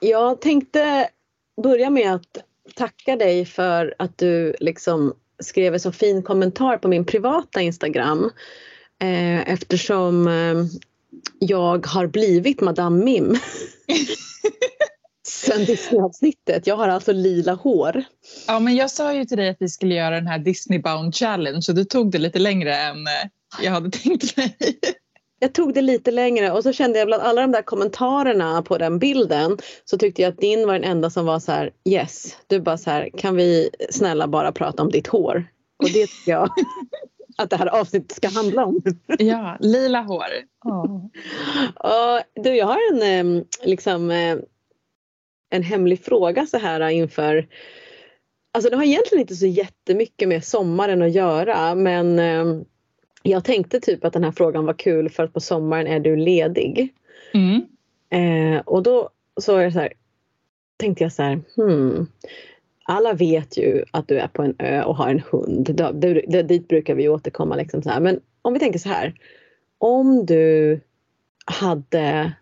jag tänkte börja med att tacka dig för att du liksom skrev en så fin kommentar på min privata Instagram. Eh, eftersom eh, jag har blivit Madame Mim. Sen Disney-avsnittet. Jag har alltså lila hår. Ja, men jag sa ju till dig att vi skulle göra den här Disney Bound Challenge och du tog det lite längre än eh, jag hade tänkt mig. Jag tog det lite längre och så kände jag bland alla de där kommentarerna på den bilden så tyckte jag att din var den enda som var så här yes. Du bara så här kan vi snälla bara prata om ditt hår? Och det tycker jag att det här avsnittet ska handla om. Ja, lila hår. Oh. Och, du, jag har en liksom en hemlig fråga så här inför Alltså det har egentligen inte så jättemycket med sommaren att göra men jag tänkte typ att den här frågan var kul för att på sommaren är du ledig. Mm. Eh, och då så, är det så här, tänkte jag så här, hmm, alla vet ju att du är på en ö och har en hund. Det, det, dit brukar vi återkomma. Liksom så här. Men om vi tänker så här. Om du hade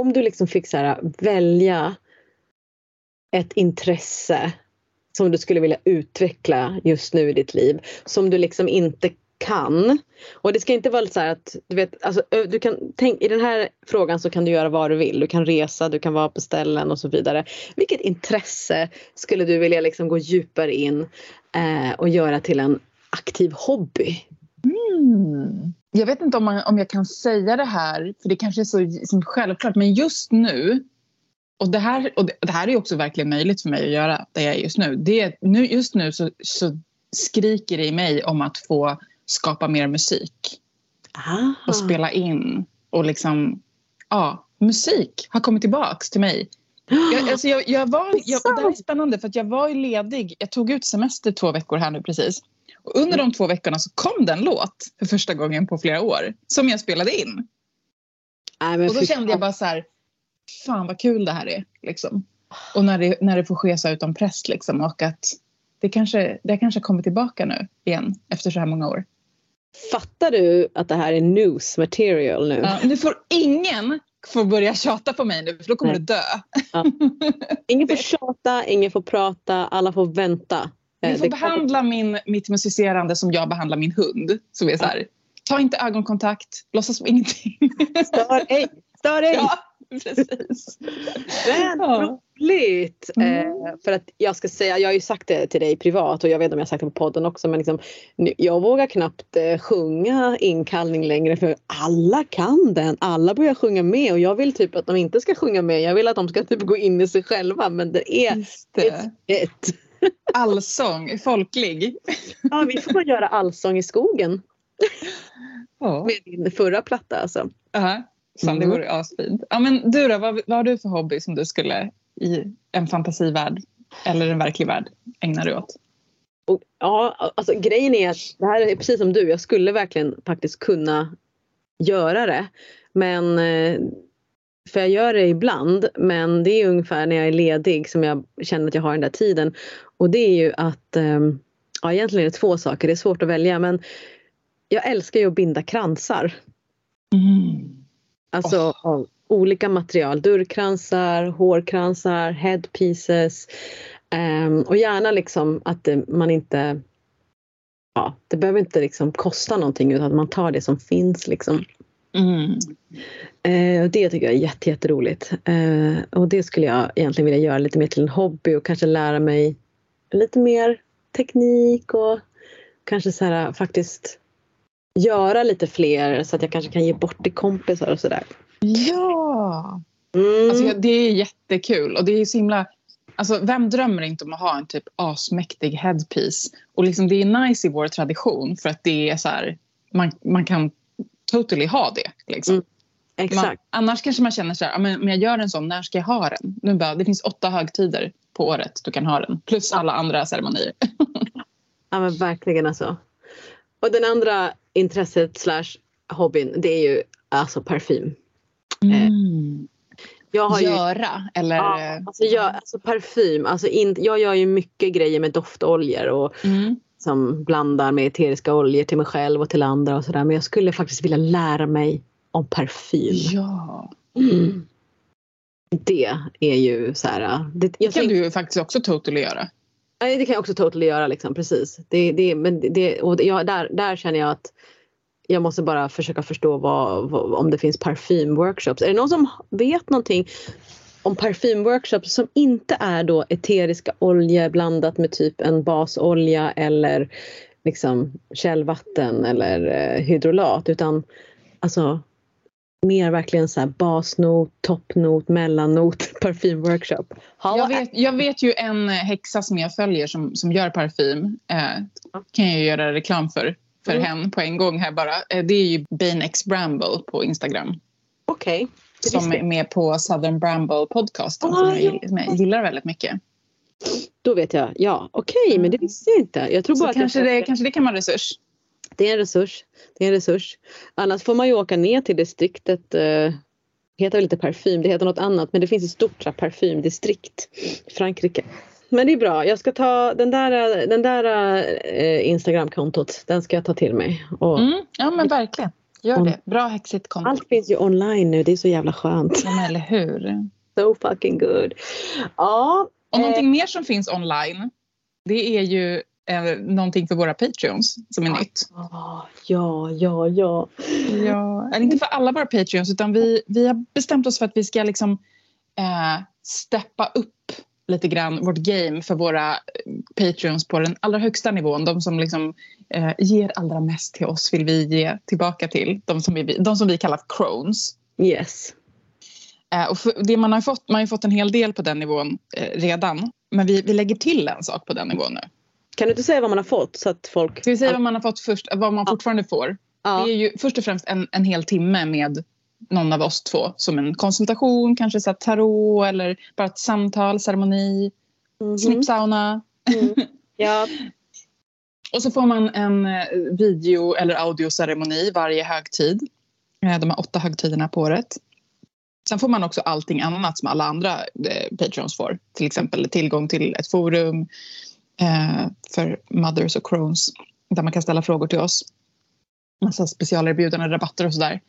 om du liksom fick så här, välja ett intresse som du skulle vilja utveckla just nu i ditt liv som du liksom inte kan. Och det ska inte vara så här att du vet, alltså, du kan, tänk, i den här frågan så kan du göra vad du vill. Du kan resa, du kan vara på ställen och så vidare. Vilket intresse skulle du vilja liksom gå djupare in eh, och göra till en aktiv hobby? Mm. Jag vet inte om, man, om jag kan säga det här, för det kanske är så som självklart, men just nu och det, här, och det, här är också verkligen möjligt för mig att göra där jag är just nu. Det, nu just nu så, så skriker det i mig om att få skapa mer musik. Aha. Och spela in. Och liksom, ja, musik har kommit tillbaks till mig. Jag, alltså jag, jag var, jag, det här är spännande för att jag var ju ledig. Jag tog ut semester två veckor här nu precis. Och under de två veckorna så kom det en låt för första gången på flera år som jag spelade in. Nej, och då kände jag bara så här, fan vad kul det här är. Liksom. Och när det, när det får ske så utan press liksom, och att det kanske, det kanske kommer tillbaka nu igen efter så här många år. Fattar du att det här är news material nu? Ja, nu får ingen får börja tjata på mig nu för då kommer Nej. du dö. Ja. Ingen får tjata, ingen får prata, alla får vänta. Vi eh, får behandla min, mitt musicerande som jag behandlar min hund. Som är så här, ta inte ögonkontakt, låtsas som ingenting. Stör ej, stör ej. Ja, precis. Men ja. Roligt! Mm. Eh, för att jag ska säga, jag har ju sagt det till dig privat och jag vet om jag har sagt det på podden också men liksom, jag vågar knappt eh, sjunga inkallning längre för alla kan den. Alla börjar sjunga med och jag vill typ att de inte ska sjunga med. Jag vill att de ska typ gå in i sig själva men det är det. ett Allsång, folklig. Ja, vi får göra allsång i skogen. Ja. Med din förra platta alltså. Ja, mm. det vore asfint. Ja, men du då, vad, vad har du för hobby som du skulle i en fantasivärld eller en verklig värld ägna dig åt? Och, ja, alltså grejen är att det här är precis som du, jag skulle verkligen faktiskt kunna göra det. Men eh, för jag gör det ibland men det är ungefär när jag är ledig som jag känner att jag har den där tiden. Och det är ju att, ehm, ja egentligen är det två saker, det är svårt att välja men jag älskar ju att binda kransar. Mm. Alltså oh. av olika material, dörrkransar, hårkransar, headpieces. Um, och gärna liksom att det, man inte Ja, det behöver inte liksom kosta någonting utan att man tar det som finns liksom. Mm. Eh, det tycker jag är jätte, jätteroligt. Eh, och det skulle jag egentligen vilja göra lite mer till en hobby och kanske lära mig lite mer teknik och kanske så här, faktiskt göra lite fler så att jag kanske kan ge bort till kompisar och sådär. Ja! Mm. Alltså, det är jättekul och det är så himla Alltså, vem drömmer inte om att ha en typ asmäktig headpiece? Och liksom, det är nice i vår tradition för att det är så här, man, man kan totally ha det. Liksom. Mm. Exakt. Man, annars kanske man känner så här, men om jag gör en sån, när ska jag ha den? Nu bara, det finns åtta högtider på året du kan ha den. Plus alla andra ceremonier. ja men verkligen alltså. Och den andra intresset slash hobbyn det är ju alltså parfym. Mm. Jag har Göra ju, eller? Ja, alltså, jag, alltså parfym. Alltså in, jag gör ju mycket grejer med doftoljor och mm. som blandar med eteriska oljor till mig själv och till andra och sådär. Men jag skulle faktiskt vilja lära mig om parfym. Ja. Mm. Det är ju så här... Det, jag det kan tänk, du faktiskt också totally göra. Nej, det kan jag också totally göra. Liksom, precis. Det, det, men det, och jag, där, där känner jag att jag måste bara försöka förstå vad, vad, om det finns parfymworkshops. Är det någon som vet någonting om parfymworkshops som inte är då eteriska oljor blandat med typ en basolja eller liksom källvatten eller eh, hydrolat utan alltså mer verkligen så här basnot, toppnot, mellannot, parfymworkshop. Jag vet, jag vet ju en häxa som jag följer som, som gör parfym. Eh, kan jag göra reklam för, för mm. henne på en gång här bara. Eh, det är ju Bane X Bramble på Instagram. Okej. Okay. Som är med på Southern Bramble podcasten ah, som, jag, som jag gillar väldigt mycket. Då vet jag, ja okej okay, men det visste jag inte. Jag tror bara att kanske, det, kanske det kan vara en resurs. Det är en resurs. Det är en resurs. Annars får man ju åka ner till distriktet. Eh, det heter väl inte parfym, det heter något annat. Men det finns ett stort parfymdistrikt i Frankrike. Men det är bra. Jag ska ta den där, den där eh, Instagramkontot. Den ska jag ta till mig. Och, mm, ja men verkligen. Gör det. Bra häxigt konto. Allt finns ju online nu. Det är så jävla skönt. Ja, eller hur. So fucking good. Ja. Och någonting eh, mer som finns online. Det är ju eh, någonting för våra patreons som är ja, nytt. Ja, ja, ja. ja. Eller inte för alla våra patreons utan vi, vi har bestämt oss för att vi ska liksom eh, steppa upp lite grann vårt game för våra eh, patreons på den allra högsta nivån. De som liksom, eh, ger allra mest till oss vill vi ge tillbaka till. De som vi, de som vi kallar crones. Yes. Eh, och det man, har fått, man har fått en hel del på den nivån eh, redan. Men vi, vi lägger till en sak på den nivån nu. Kan du inte säga vad man har fått? Så att folk... Ska vi säga vad man har fått först? Vad man fortfarande får? Ja. Det är ju först och främst en, en hel timme med någon av oss två. Som en konsultation, kanske så tarot eller bara ett samtal, ceremoni, mm -hmm. snippsauna. Mm. Ja. och så får man en eh, video eller audioceremoni varje högtid. Eh, de här åtta högtiderna på året. Sen får man också allting annat som alla andra eh, patrons får. Till exempel tillgång till ett forum, eh, för mothers och crones där man kan ställa frågor till oss. Massa specialerbjudanden, rabatter och sådär.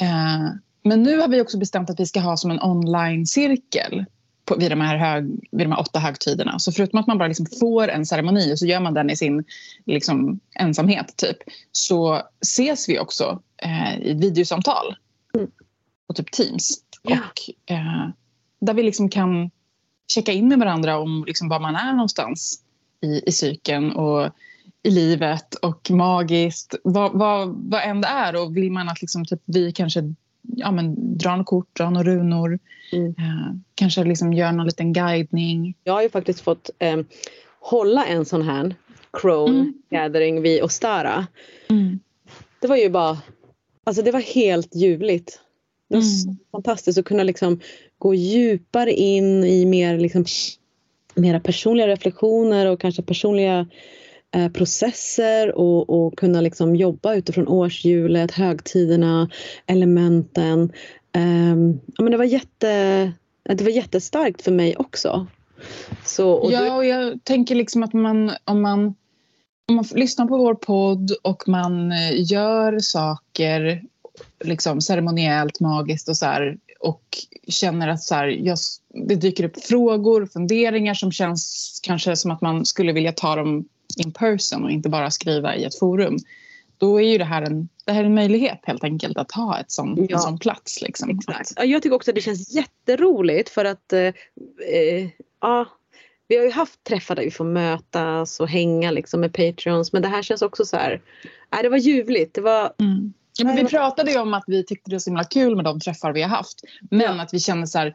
Eh, men nu har vi också bestämt att vi ska ha som en online-cirkel på, vid, de här hög, vid de här åtta högtiderna. Så förutom att man bara liksom får en ceremoni och så gör man den i sin liksom, ensamhet typ, så ses vi också eh, i videosamtal mm. på typ Teams. Ja. Och, eh, där vi liksom kan checka in med varandra om liksom, var man är någonstans i, i cykeln och i livet och magiskt, vad, vad, vad än det är. Och vill man att liksom, typ, vi kanske ja, men, drar något kort, drar några runor, mm. eh, kanske liksom gör någon liten guidning. Jag har ju faktiskt fått eh, hålla en sån här crone mm. gathering vid Ostara. Mm. Det var ju bara, alltså det var helt ljuvligt. Det var mm. fantastiskt att kunna liksom gå djupare in i mer liksom mera personliga reflektioner och kanske personliga processer och, och, kunna liksom jobba utifrån årshjulet, högtiderna, elementen. Eh, ja, men det, var jätte, det var jättestarkt för mig också. Så, och ja, du... och jag tänker liksom att man, om man om man lyssnar på vår podd och man eh, gör saker liksom ceremoniellt, magiskt och så här, och känner att så här, jag, det dyker upp frågor funderingar som känns kanske som att man skulle vilja ta dem in person och inte bara skriva i ett forum. Då är ju det här en, det här är en möjlighet helt enkelt att ha ett sån, ja. en sån plats. Liksom. Exakt. Jag tycker också att det känns jätteroligt för att eh, eh, ja, vi har ju haft träffar där vi får mötas och hänga liksom med Patreons men det här känns också så här, äh, det var ljuvligt. Det var, mm. Ja, men vi pratade ju om att vi tyckte det var så himla kul med de träffar vi har haft. Men ja. att vi kände så här,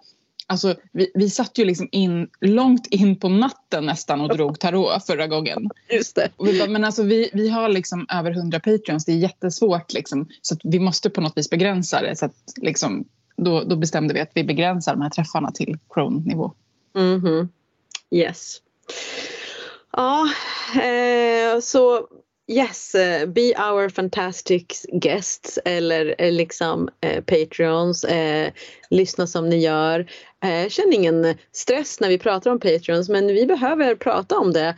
alltså, vi, vi satt ju liksom in, långt in på natten nästan och drog tarot förra gången. Just det. Och vi bara, men alltså, vi, vi har liksom över hundra patreons, det är jättesvårt liksom, så vi måste på något vis begränsa det. Så att, liksom, då, då bestämde vi att vi begränsar de här träffarna till crone-nivå. Mm -hmm. Yes. Ja, eh, så Yes, uh, be our fantastic guests eller uh, liksom uh, Patreons. lyssna som ni gör. känn ingen stress när vi pratar om Patreons men vi behöver prata om det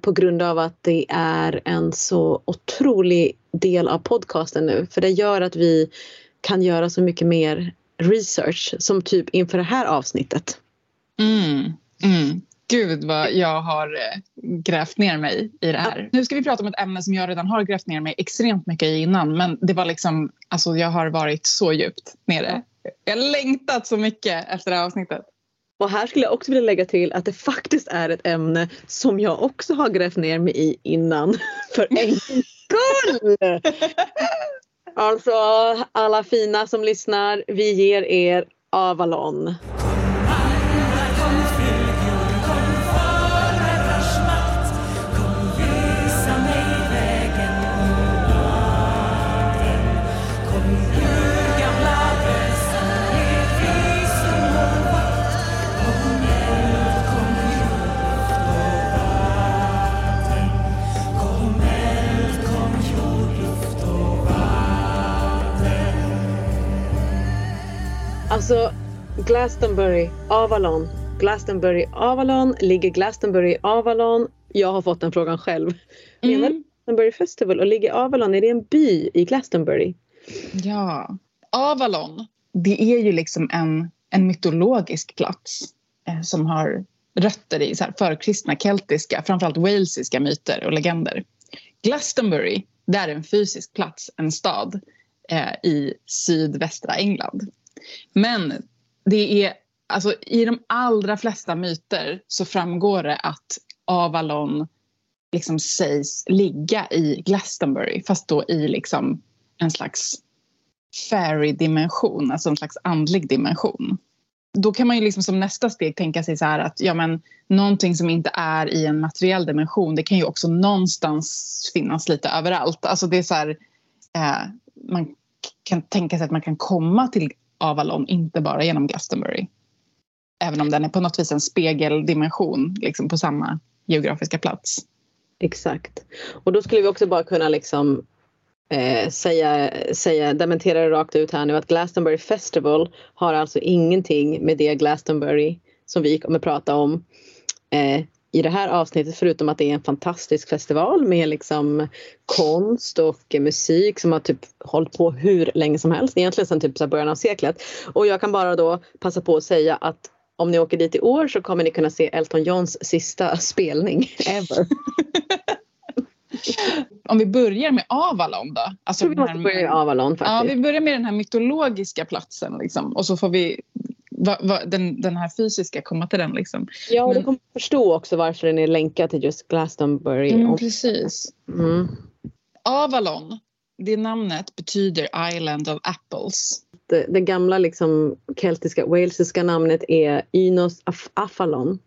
på grund av att det är en så otrolig del av podcasten nu. För det gör att vi kan göra så mycket mer research som typ inför det här avsnittet. Mm, mm. Gud vad jag har eh, grävt ner mig i det här. Nu ska vi prata om ett ämne som jag redan har grävt ner mig extremt mycket i innan. Men det var liksom, alltså jag har varit så djupt nere. Jag har längtat så mycket efter det här avsnittet. Och här skulle jag också vilja lägga till att det faktiskt är ett ämne som jag också har grävt ner mig i innan. För en skull! Alltså alla fina som lyssnar, vi ger er Avalon. Alltså Glastonbury, Avalon. Glastonbury, Avalon. Ligger Glastonbury, Avalon? Jag har fått den frågan själv. Mm. Menar Glastonbury Festival och ligger Avalon, är det en by i Glastonbury? Ja, Avalon. Det är ju liksom en, en mytologisk plats eh, som har rötter i så här förkristna keltiska, framförallt walesiska myter och legender. Glastonbury, det är en fysisk plats, en stad eh, i sydvästra England. Men det är, alltså, i de allra flesta myter så framgår det att Avalon liksom sägs ligga i Glastonbury fast då i liksom en slags fairy-dimension, alltså en slags andlig dimension. Då kan man ju liksom som nästa steg tänka sig så här att ja, men, någonting som inte är i en materiell dimension det kan ju också någonstans finnas lite överallt. Alltså det är så här, eh, man kan tänka sig att man kan komma till Avalon, inte bara genom Glastonbury. Även om den är på något vis en spegeldimension liksom på samma geografiska plats. Exakt. Och då skulle vi också bara kunna liksom eh, säga, säga, dementera det rakt ut här nu att Glastonbury Festival har alltså ingenting med det Glastonbury som vi kommer prata om eh, i det här avsnittet förutom att det är en fantastisk festival med liksom konst och musik som har typ hållit på hur länge som helst, egentligen sedan typ början av seklet. Och jag kan bara då passa på att säga att om ni åker dit i år så kommer ni kunna se Elton Johns sista spelning ever. om vi börjar med Avalon då? Alltså vi måste börja med Avalon faktiskt. Ja, vi börjar med den här mytologiska platsen liksom. och så får vi va, va, den, den här fysiska komma till den. Liksom. Ja, och Men, du kommer förstå också varför den är länkad till just Glastonbury. Mm, precis. Mm. Avalon, det namnet betyder Island of Apples. Det, det gamla liksom, keltiska, walesiska namnet är Ynos af Afalon.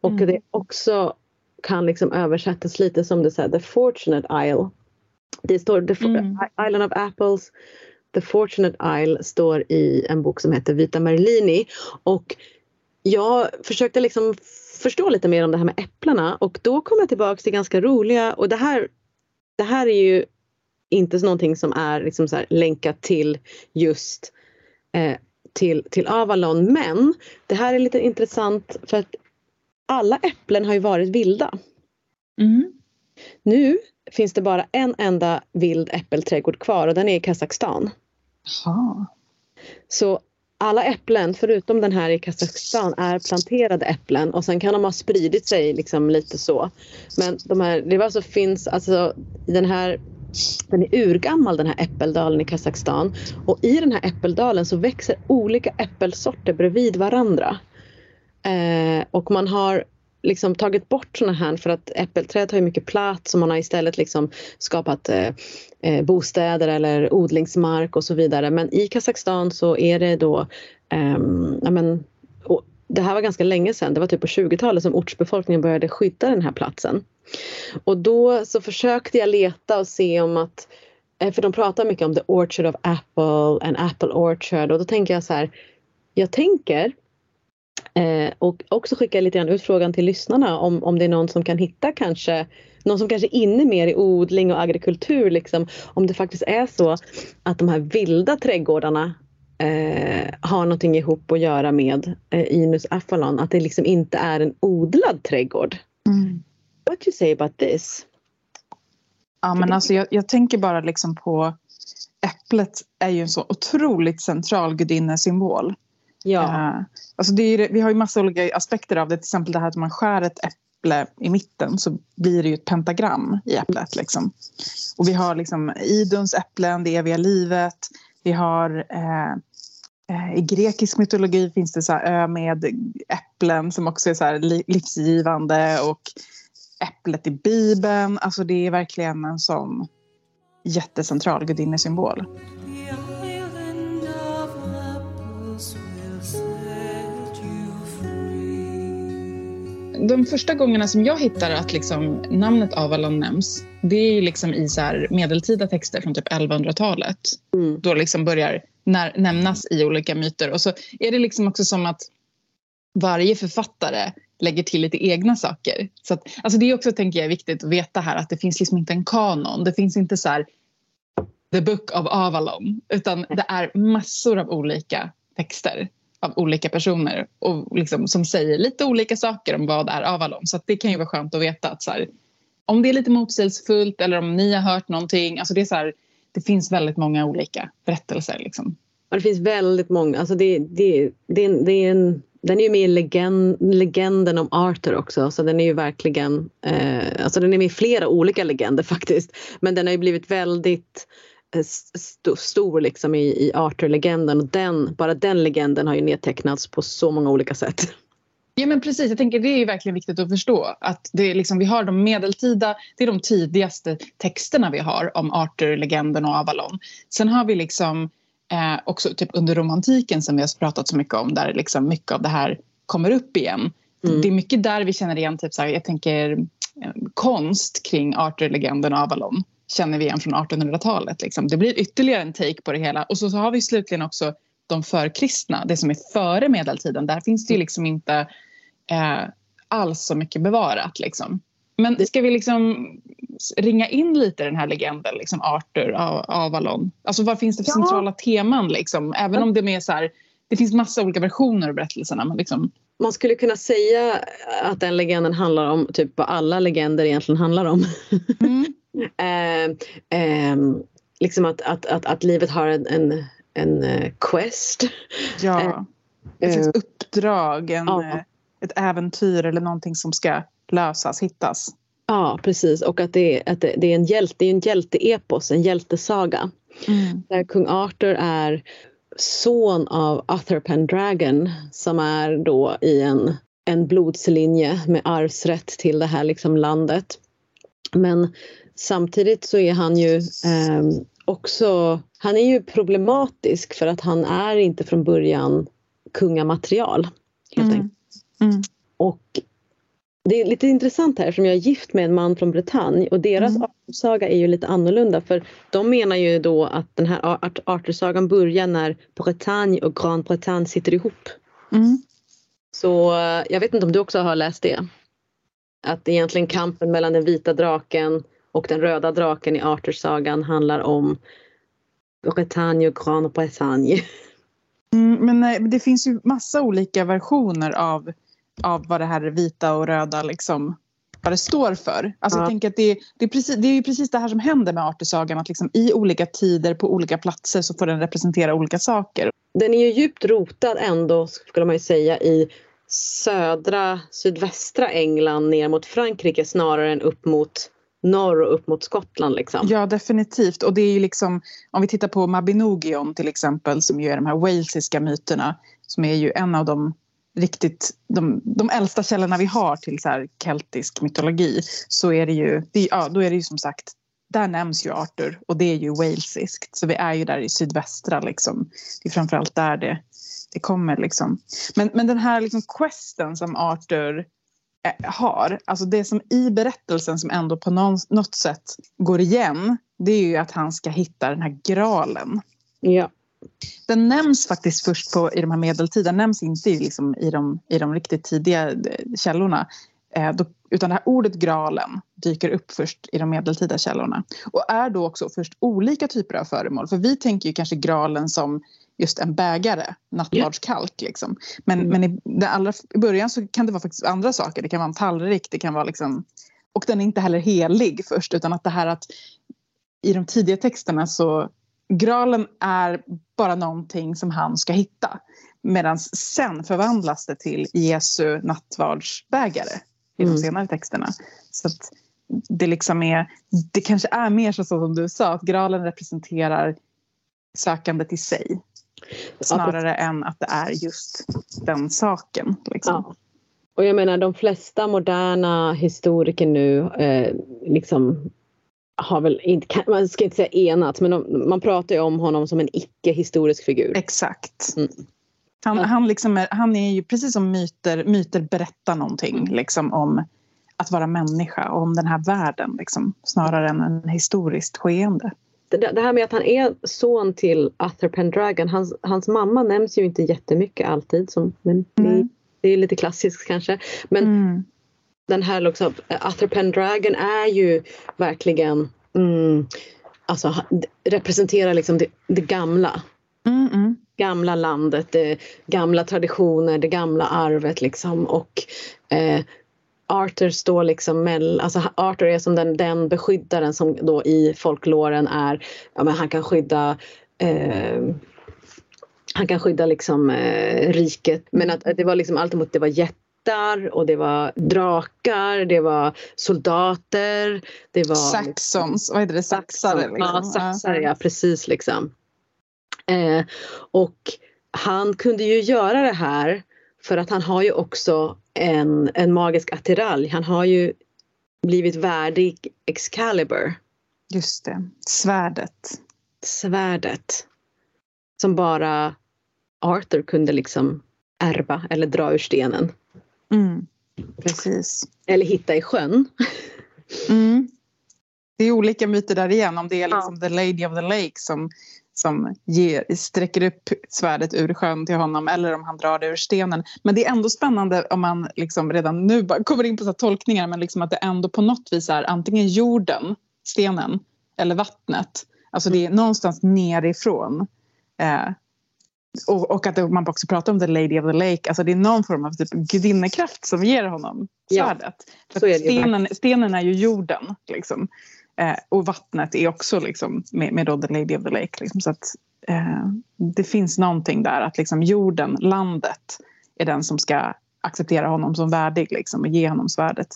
Och mm. det också kan liksom översättas lite som det säger, The Fortunate Isle. Det står the mm. Island of Apples The Fortunate Isle står i en bok som heter Vita Merlini och jag försökte liksom förstå lite mer om det här med äpplena och då kom jag tillbaka till ganska roliga och det här, det här är ju inte någonting som är liksom så länkat till just eh, till, till Avalon men det här är lite intressant för att alla äpplen har ju varit vilda. Mm. Nu finns det bara en enda vild äppelträdgård kvar och den är i Kazakstan. Aha. Så alla äpplen förutom den här i Kazakstan är planterade äpplen och sen kan de ha spridit sig liksom lite så. Men de här, det alltså finns alltså den här den är urgammal den här äppeldalen i Kazakstan och i den här äppeldalen så växer olika äppelsorter bredvid varandra. Eh, och man har liksom tagit bort sådana här för att äppelträd har ju mycket plats och man har istället liksom skapat eh, eh bostäder eller odlingsmark och så vidare. Men i Kazakstan så är det då eh, ja, men, det här var ganska länge sedan, det var typ på 20-talet som ortsbefolkningen började skydda den här platsen. Och då så försökte jag leta och se om att, eh, för de pratar mycket om the orchard of apple, and apple orchard och då tänker jag så här, jag tänker Eh, och också skicka lite grann ut frågan till lyssnarna om, om det är någon som kan hitta kanske någon som kanske är inne mer i odling och agrikultur liksom, om det faktiskt är så att de här vilda trädgårdarna eh, har någonting ihop att göra med eh, Inus Afalon, att det liksom inte är en odlad trädgård. Mm. What you say about this? Ja men alltså jag, jag tänker bara liksom på äpplet är ju en så otroligt central gudinnesymbol. Ja. Uh, alltså det är, vi har ju massa olika aspekter av det. Till exempel det här att man skär ett äpple i mitten så blir det ju ett pentagram i äpplet. Liksom. Och vi har liksom Iduns äpplen, det eviga livet. Vi har eh, eh, i grekisk mytologi finns det så här ö med äpplen som också är så här livsgivande och äpplet i Bibeln. Alltså det är verkligen en sån jättecentral gudinnesymbol. De första gångerna som jag hittar att liksom namnet Avalon nämns det är liksom i så medeltida texter från typ 1100-talet. Mm. Då liksom börjar när, nämnas i olika myter. Och så är det liksom också som att varje författare lägger till lite egna saker. Så att, alltså det är också tänker jag, viktigt att veta här att det finns liksom inte en kanon. Det finns inte så här The Book of Avalon utan det är massor av olika texter av olika personer och liksom, som säger lite olika saker om vad är Avalon. Så det kan ju vara skönt att veta att så här, om det är lite motsägelsefullt eller om ni har hört någonting. Alltså det, är så här, det finns väldigt många olika berättelser. Liksom. Ja, det finns väldigt många. Alltså det, det, det, det är en den är ju med i legend, legenden om Arthur också så den är ju verkligen, eh, alltså den är med i flera olika legender faktiskt. Men den har ju blivit väldigt st stor liksom i, i Arthur-legenden och den, bara den legenden har ju nedtecknats på så många olika sätt. Ja men precis, jag tänker det är verkligen viktigt att förstå att det är liksom, vi har de medeltida, det är de tidigaste texterna vi har om Arthur-legenden och Avalon. Sen har vi liksom eh, också typ under romantiken som vi har pratat så mycket om där liksom mycket av det här kommer upp igen. Mm. Det är mycket där vi känner igen typ så här, jag tänker eh, konst kring Arthur-legenden och Avalon känner vi igen från 1800-talet. Liksom. Det blir ytterligare en take på det hela. Och så, så har vi slutligen också de förkristna, det som är före medeltiden. Där finns det ju liksom inte eh, alls så mycket bevarat. Liksom. Men ska vi liksom ringa in lite den här legenden, liksom Arthur, Avalon? Alltså vad finns det för ja. centrala teman liksom? Även om det är så här, det finns massa olika versioner av berättelserna. Men liksom... Man skulle kunna säga att den legenden handlar om typ vad alla legender egentligen handlar om. Mm. eh, eh, liksom att, att, att, att livet har en, en, en uh, quest. Ja, eh, ett uppdrag, en, ja. Eh, ett äventyr eller någonting som ska lösas, hittas. Ja, precis. Och att det, att det, det är en hjälte, en hjälteepos, en hjältesaga. Mm. Där kung Arthur är son av Arthur Pendragon som är då i en, en blodslinje med arvsrätt till det här liksom landet. Men samtidigt så är han ju eh, också, han är ju problematisk för att han är inte från början kungamaterial. Helt mm. Mm. Och det är lite intressant här som jag är gift med en man från Bretagne och deras mm. Arthursaga är ju lite annorlunda för de menar ju då att den här Arthursagan börjar när Bretagne och Grand Bretagne sitter ihop. Mm. Så eh, jag vet inte om du också har läst det? Att egentligen kampen mellan den vita draken och den röda draken i Arthursagan handlar om Bretagne och Grand Bretagne. Mm, men nej, det finns ju massa olika versioner av av vad det här vita och röda liksom vad det står för. Alltså ja. jag tänker att det, det, är precis, det är ju precis det här som händer med Artusagan att liksom i olika tider på olika platser så får den representera olika saker. Den är ju djupt rotad ändå skulle man ju säga i södra, sydvästra England ner mot Frankrike snarare än upp mot norr och upp mot Skottland. Liksom. Ja, definitivt. Och det är ju liksom, om vi tittar på Mabinogion till exempel som ju är de här walesiska myterna som är ju en av de riktigt de, de äldsta källorna vi har till så här keltisk mytologi så är det ju, det, ja, då är det ju som sagt där nämns ju Arthur och det är ju walesiskt så vi är ju där i sydvästra liksom. Det är framförallt där det, det kommer liksom. Men, men den här liksom questen som Arthur har, alltså det som i berättelsen som ändå på något sätt går igen det är ju att han ska hitta den här graalen. Ja. Den nämns faktiskt först på, i de här medeltida, nämns inte liksom i, de, i de riktigt tidiga eh, källorna. Eh, då, utan det här ordet graalen dyker upp först i de medeltida källorna. Och är då också först olika typer av föremål. För vi tänker ju kanske graalen som just en bägare, nattvardskalk. Liksom. Men, mm. men i, allra, i början så kan det vara faktiskt andra saker. Det kan vara en tallrik, det kan vara liksom... Och den är inte heller helig först utan att det här att i de tidiga texterna så graalen är bara någonting som han ska hitta. Medan sen förvandlas det till Jesu nattvardsbägare i de Mm. senare texterna. Så det liksom är, det kanske är mer så som du sa, att graalen representerar sökandet i sig. Snarare än att det är just den saken. Liksom. Ja. Och jag menar de flesta moderna historiker nu eh, liksom har väl inte, man ska inte säga enats, men de, man pratar ju om honom som en icke-historisk figur. Exakt. Mm. Han, Ja. han, liksom är, han är ju precis som myter, myter berättar någonting liksom, om att vara människa och om den här världen liksom, snarare än en historiskt skeende. Det, här med att han är son till Arthur Pendragon, hans, hans mamma nämns ju inte jättemycket alltid, som, men det, Nej. det är lite klassiskt kanske. Men Mm. den här liksom, Arthur Pendragon är ju verkligen mm, alltså, representerar liksom det, det gamla. Mm, mm. gamla landet, det gamla traditioner, det gamla arvet liksom och eh, Arthur står liksom mellan, alltså Arthur är som den, den beskyddaren som då i folklåren är, ja men han kan skydda eh, han kan skydda liksom eh, riket men att, att det var liksom allt emot det var jättar och det var drakar, det var soldater, det var Saxons, vad heter det? Saxare? Saxon. Ja, liksom. saxare, ja precis liksom. Eh, och han kunde ju göra det här för att han har ju också en, en magisk attiralj. Han har ju blivit värdig Excalibur, Just det, svärdet. svärdet. Som bara Arthur kunde liksom ärva eller dra ur stenen. Mm. Precis. Eller hitta i sjön. Mm. Det är olika myter där igen. Om det är liksom the lady of the lake som, som ger, sträcker upp svärdet ur sjön till honom eller om han drar det ur stenen. Men det är ändå spännande om man liksom redan nu kommer in på så tolkningar men liksom att det ändå på något vis är antingen jorden, stenen eller vattnet. Alltså det är någonstans nerifrån. Eh, och, och att man också pratar om the lady of the lake. Alltså det är någon form av typ gudinnekraft som ger honom Ja, svärdet. Ju stenen, stenen är ju jorden. Liksom. Eh, och vattnet är också liksom, med, med the lady of the lake. Liksom. Så att, eh, det finns någonting där att liksom, jorden, landet, är den som ska acceptera honom som värdig liksom, och ge honom svärdet.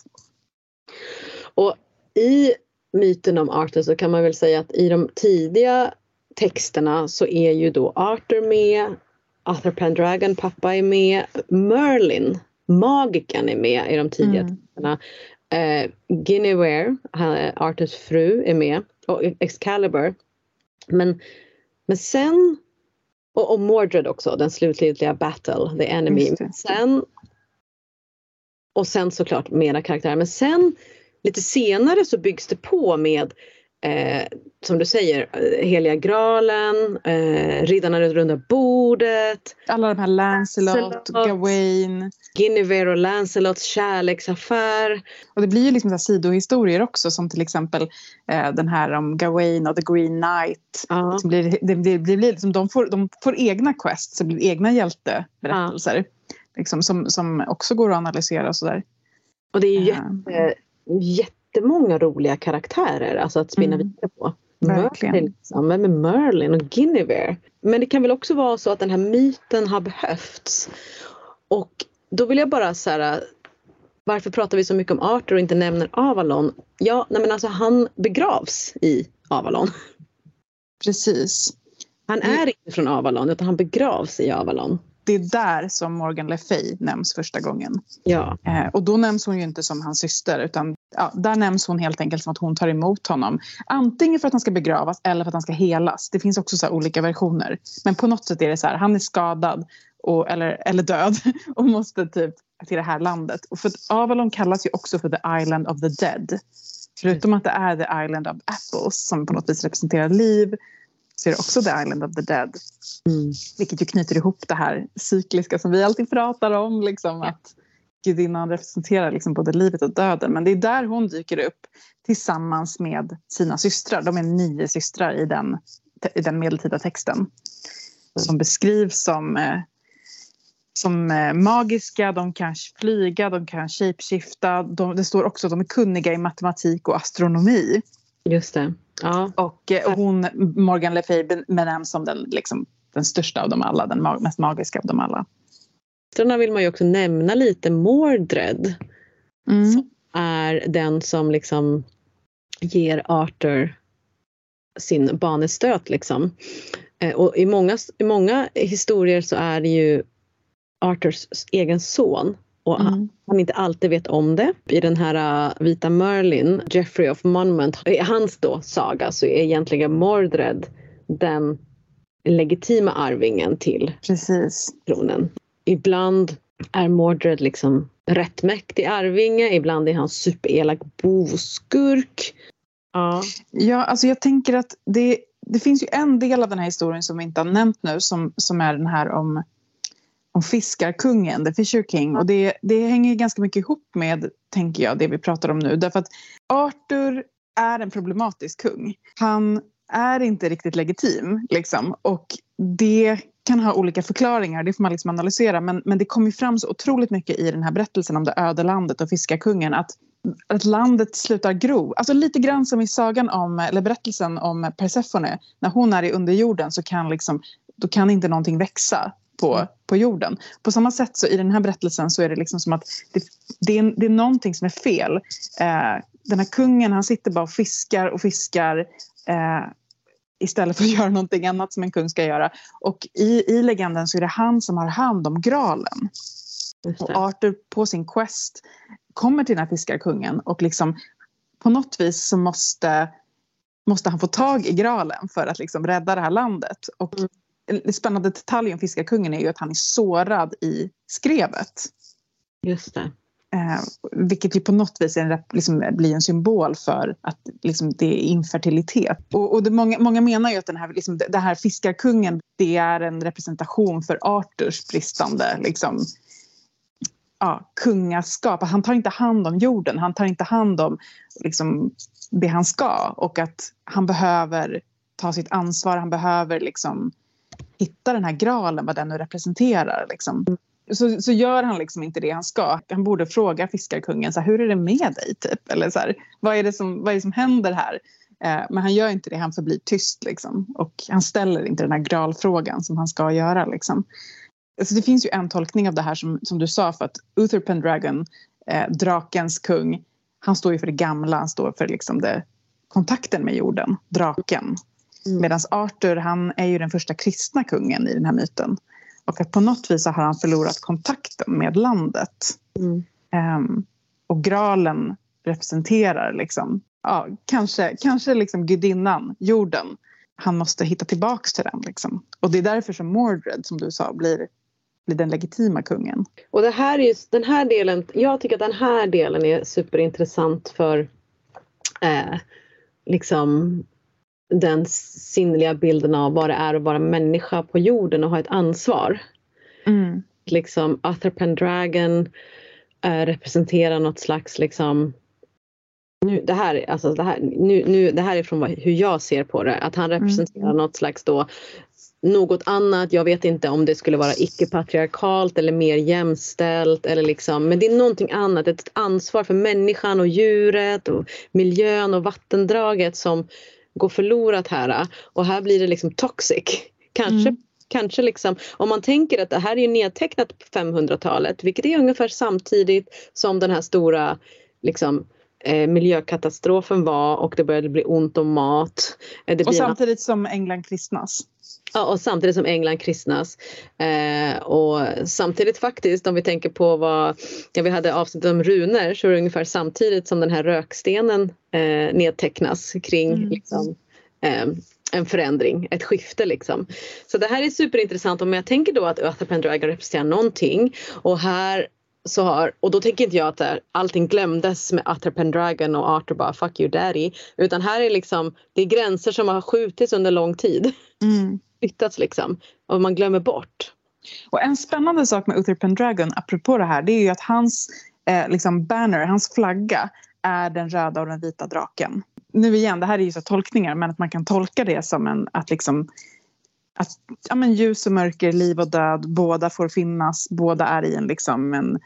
Och i myten om Arthur så kan man väl säga att i de tidiga texterna så är ju då Arthur med, Arthur Pendragon, pappa är med, Merlin, magikern är med i de tidiga Mm. texterna. Eh, Guinevere, Arthurs fru, är med och Excalibur. Men, men sen, och, och Mordred också, den slutliga battle, the enemy. Sen, och sen såklart mera karaktärer. Men sen lite senare så byggs det på med eh, som du säger, eh, Heliga graalen, eh, Riddarna runt runda bordet, Alla de här Lancelot, Lancelot. Gawain. Guinevere och Lancelots kärleksaffär. Och det blir ju liksom så sidohistorier också som till exempel eh, den här om Gawain och The Green Knight. Ja. Som blir, det, det, det blir liksom, de, får, de får egna quests, det blir egna hjälteberättelser. Liksom, som, som också går att analysera och sådär. Och det är ju Ja. jätte, jättemånga roliga karaktärer alltså att spinna Mm. vidare på. Verkligen. Merlin, liksom. Vem är Merlin och Guinevere? Men det kan väl också vara så att den här myten har behövts. Och då vill jag bara så här, varför pratar vi så mycket om Arthur och inte nämner Avalon? Ja, nej men alltså han begravs i Avalon. Precis. Han är inte från Avalon utan han begravs i Avalon. Det är där som Morgan Le Fay nämns första gången. Ja, Eh, och då nämns hon ju inte som hans syster utan ja, där nämns hon helt enkelt som att hon tar emot honom. Antingen för att han ska begravas eller för att han ska helas. Det finns också så olika versioner. Men på något sätt är det så här, han är skadad och, eller, eller död och måste typ till det här landet. Och för att Avalon kallas ju också för the island of the dead. Förutom att det är the island of apples som på något vis representerar liv så är det också the island of the dead. mm. Vilket ju knyter ihop det här cykliska som vi alltid pratar om. Liksom. Att gudinnan representerar liksom både livet och döden. Men det är där hon dyker upp tillsammans med sina systrar. De är nio systrar i den, i den medeltida texten. Som beskrivs som, eh, som eh, magiska, de kan flyga, de kan shapeshifta. De, det står också att de är kunniga i matematik och astronomi. Just det. Ja. Och, eh, och hon, Morgan Le Fay benämns som den, liksom, den största av dem alla, den mest magiska av dem alla. Systrarna vill man ju också nämna lite Mordred. Mm. Som är den som liksom ger Arthur sin banestöt liksom. Eh, och i många, i många historier så är det ju Arthurs egen son och Mm. han, inte alltid vet om det. I den här uh, Vita Merlin, Geoffrey of Monmouth, i hans då saga så är egentligen Mordred den legitima arvingen till Precis. tronen. Ibland är Mordred liksom rättmäktig arvinge, ibland är han superelak boskurk. Ja. Ja, alltså jag tänker att det, det finns ju en del av den här historien som vi inte har nämnt nu som, som är den här om, om fiskarkungen, the fisher king. Och det, det hänger ganska mycket ihop med, tänker jag, det vi pratar om nu. Därför att Arthur är en problematisk kung. Han är inte riktigt legitim, liksom. Och det kan ha olika förklaringar, det får man liksom analysera. Men, men det kommer fram så otroligt mycket i den här berättelsen om det öde landet och fiskarkungen att att landet slutar gro. Alltså lite grann som i sagan om, eller berättelsen om Persefone. När hon är i underjorden så kan, liksom, då kan inte någonting växa på, på jorden. På samma sätt så i den här berättelsen så är det liksom som att det, det, är, det är någonting som är fel. Eh, den här kungen han sitter bara och fiskar och fiskar eh, istället för att göra någonting annat som en kung ska göra. Och i, i legenden så är det han som har hand om graalen. Och. Arthur på sin quest kommer till den här fiskarkungen och liksom på något vis så måste, måste han få tag i graalen för att liksom rädda det här landet. Och Mm. en spännande detalj om fiskarkungen är ju att han är sårad i skrevet. Just det. Eh, vilket ju på något vis är en, liksom, blir en symbol för att liksom, det är infertilitet. Och, och det, många, många menar ju att den här, liksom, det här fiskarkungen det är en representation för Arthurs bristande liksom, ja, kungaskap. Han tar inte hand om jorden, han tar inte hand om liksom, det han ska. Och att han behöver ta sitt ansvar, han behöver liksom, hitta den här graalen, vad den nu representerar. Liksom. Så, så gör han liksom inte det han ska. Han borde fråga fiskarkungen, så här, hur är det med dig? Typ? Eller så här, vad, är det som, vad är det som händer här? Eh, men han gör inte det, han förblir tyst. Liksom. Och han ställer inte den här graalfrågan som han ska göra. Liksom. Alltså det finns ju en tolkning av det här som, som du sa för att Uther Pendragon, eh, drakens kung, han står ju för det gamla, han står för liksom det, kontakten med jorden, draken. Mm. Medan Arthur, han är ju den första kristna kungen i den här myten. Och att på något vis har han förlorat kontakten med landet. Mm. Ehm, och graalen representerar liksom, ja, kanske, kanske liksom gudinnan, jorden. Han måste hitta tillbaks till den. Liksom. Och det är därför som Mordred, som du sa, blir, blir den legitima kungen. Och det här är just, den här delen, jag tycker att den här delen är superintressant för eh, liksom den sinnliga bilden av vad det är att vara människa på jorden och ha ett ansvar. Liksom Arthur Pendragon eh, representerar något slags liksom nu, det, här, alltså det, här, nu, nu, det här är från vad, hur jag ser på det, att han representerar Mm. något slags då något annat, jag vet inte om det skulle vara icke-patriarkalt eller mer jämställt eller liksom, men det är någonting annat, ett ansvar för människan och djuret och miljön och vattendraget som går förlorat här och här blir det liksom toxic. Kanske, Mm. kanske liksom, om man tänker att det här är ju nedtecknat på 500-talet vilket är ungefär samtidigt som den här stora liksom, eh, miljökatastrofen var och det började bli ont om mat. Eh, det Och samtidigt som England kristnas. Ja, och samtidigt som England kristnas. Eh, och samtidigt faktiskt om vi tänker på vad ja, vi hade avsnitt om runor så är det ungefär samtidigt som den här rökstenen eh, nedtecknas kring Mm. liksom, eh, en förändring, ett skifte liksom. Så det här är superintressant om jag tänker då att Arthur Pendragon representerar någonting och här så har, och då tänker inte jag att här- allting glömdes med Arthur Pendragon och Arthur bara fuck you daddy. Utan här är liksom, det är gränser som har skjutits under lång tid flyttats liksom och man glömmer bort. Och en spännande sak med Uther Pendragon, apropå det här, det är ju att hans eh, liksom banner, hans flagga, är den röda och den vita draken. Nu igen, det här är ju så tolkningar, men att man kan tolka det som en, att liksom att ja, men ljus och mörker, liv och död, båda får finnas, båda är i en, liksom en,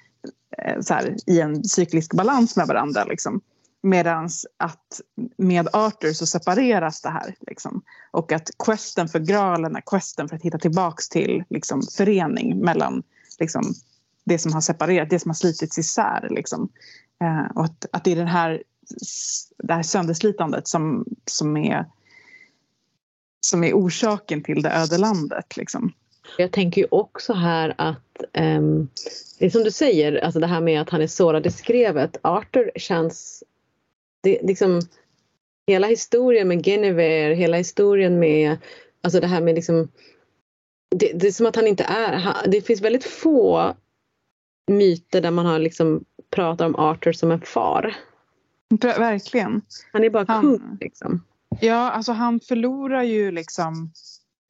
Eh, så här, i en cyklisk balans med varandra. Liksom. Medan att med Arthur så separeras det här. Liksom. Och att questen för graalen är questen för att hitta tillbaks till liksom, förening mellan liksom, det som har separerat, det som har slitits isär. Liksom. Eh, och att, att det är den här, det här sönderslitandet som, som, är, som är orsaken till det öde landet. Liksom. Jag tänker ju också här att um, det är som du säger, alltså det här med att han är sårad i skrevet. Arthur känns det, liksom, hela historien med Guinevere, hela historien med alltså det här med liksom det, det är som att han inte är, det finns väldigt få myter där man har liksom pratat om Arthur som en far. Verkligen. Han är bara han, kung liksom. Ja, alltså han förlorar ju liksom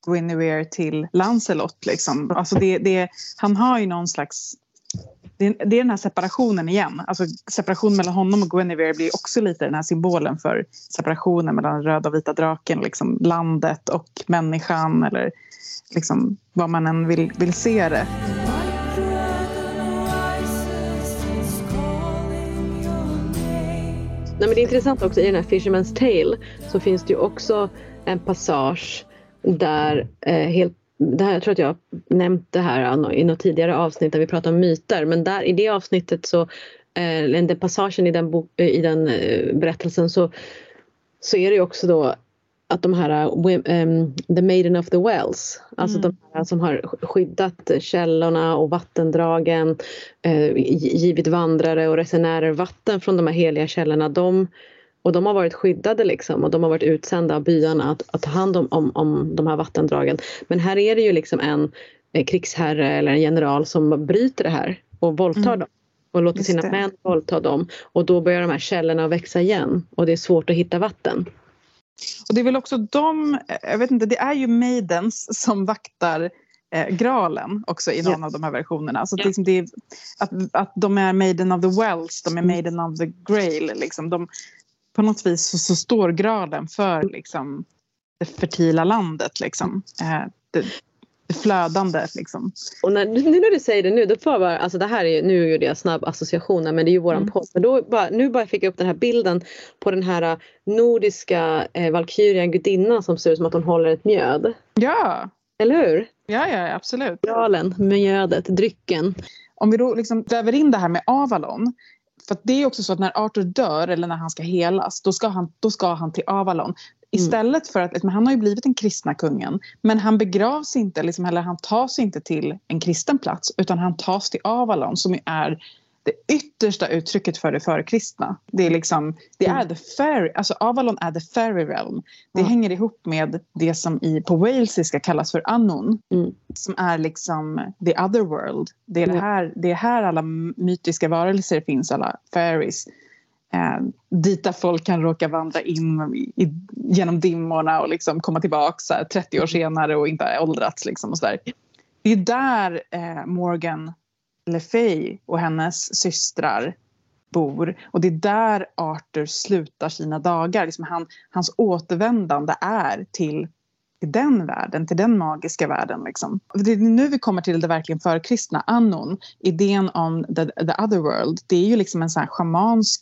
Guinevere till Lancelot. Liksom. Alltså det, det, han har ju någon slags det, det är den här separationen igen. Alltså separationen mellan honom och Guinevere blir också lite den här symbolen för separationen mellan röda och vita draken, liksom landet och människan eller liksom vad man än vill, vill se det. Nej, men det är intressant också i den här Fisherman's Tale så finns det ju också en passage där eh, helt det här, jag tror att jag nämnt det här i något tidigare avsnitt där vi pratade om myter men där i det avsnittet så, eh, den passagen i den, bo, i den eh, berättelsen så, så är det ju också då att de här um, The Maiden of the Wells, alltså mm. de här som har skyddat källorna och vattendragen, eh, givit vandrare och resenärer vatten från de här heliga källorna, de och de har varit skyddade liksom och de har varit utsända av byarna att, att ta hand om, om, om de här vattendragen. Men här är det ju liksom en eh, krigsherre eller en general som bryter det här och våldtar mm. dem och låter sina män våldta dem. Och då börjar de här källorna växa igen och det är svårt att hitta vatten. Och det är väl också de, jag vet inte, det är ju Maidens som vaktar eh, graalen också i någon ja. av de här versionerna. Alltså, ja. liksom det är, att, att de är Maiden of the Wells, de är mm. Maiden of the Grail. Liksom. De, på något vis så, så står graden för liksom, det fertila landet. Liksom. Eh, det, det flödande. Liksom. Och när, nu när du säger det nu, då får bara, alltså det här är, nu gjorde jag snabb associationer men det är ju våran mm. podd. Men då bara, nu bara fick jag upp den här bilden på den här äh, nordiska eh, valkyrian gudinnan som ser ut som att hon håller ett mjöd. Ja! Eller hur? Ja, ja absolut. Graalen, mjödet, drycken. Om vi då liksom väver in det här med Avalon för det är också så att när Arthur dör eller när han ska helas då ska han, då ska han till Avalon. Istället för att, han har ju blivit den kristna kungen men han begravs inte, liksom, eller han tas inte till en kristen plats utan han tas till Avalon som är det yttersta uttrycket för det förkristna. Det är liksom, det är mm. the fairy, alltså Avalon är the fairy realm. Det mm. hänger ihop med det som i, på walesiska kallas för Anon. Mm. Som är liksom the other world. Det är, det, här, det är här alla mytiska varelser finns, alla fairies. Eh, dit folk kan råka vandra in i, genom dimmorna och liksom komma tillbaka 30 år senare och inte ha åldrats. Liksom, och så där. Det är där eh, Morgan Le Fay och hennes systrar bor. Och det är där Arthur slutar sina dagar. Liksom han, hans återvändande är till, till den världen, till den magiska världen. Liksom. Det är nu vi kommer till det verkligen förkristna, annon. Idén om the, the other world. Det är ju liksom en sån här schamansk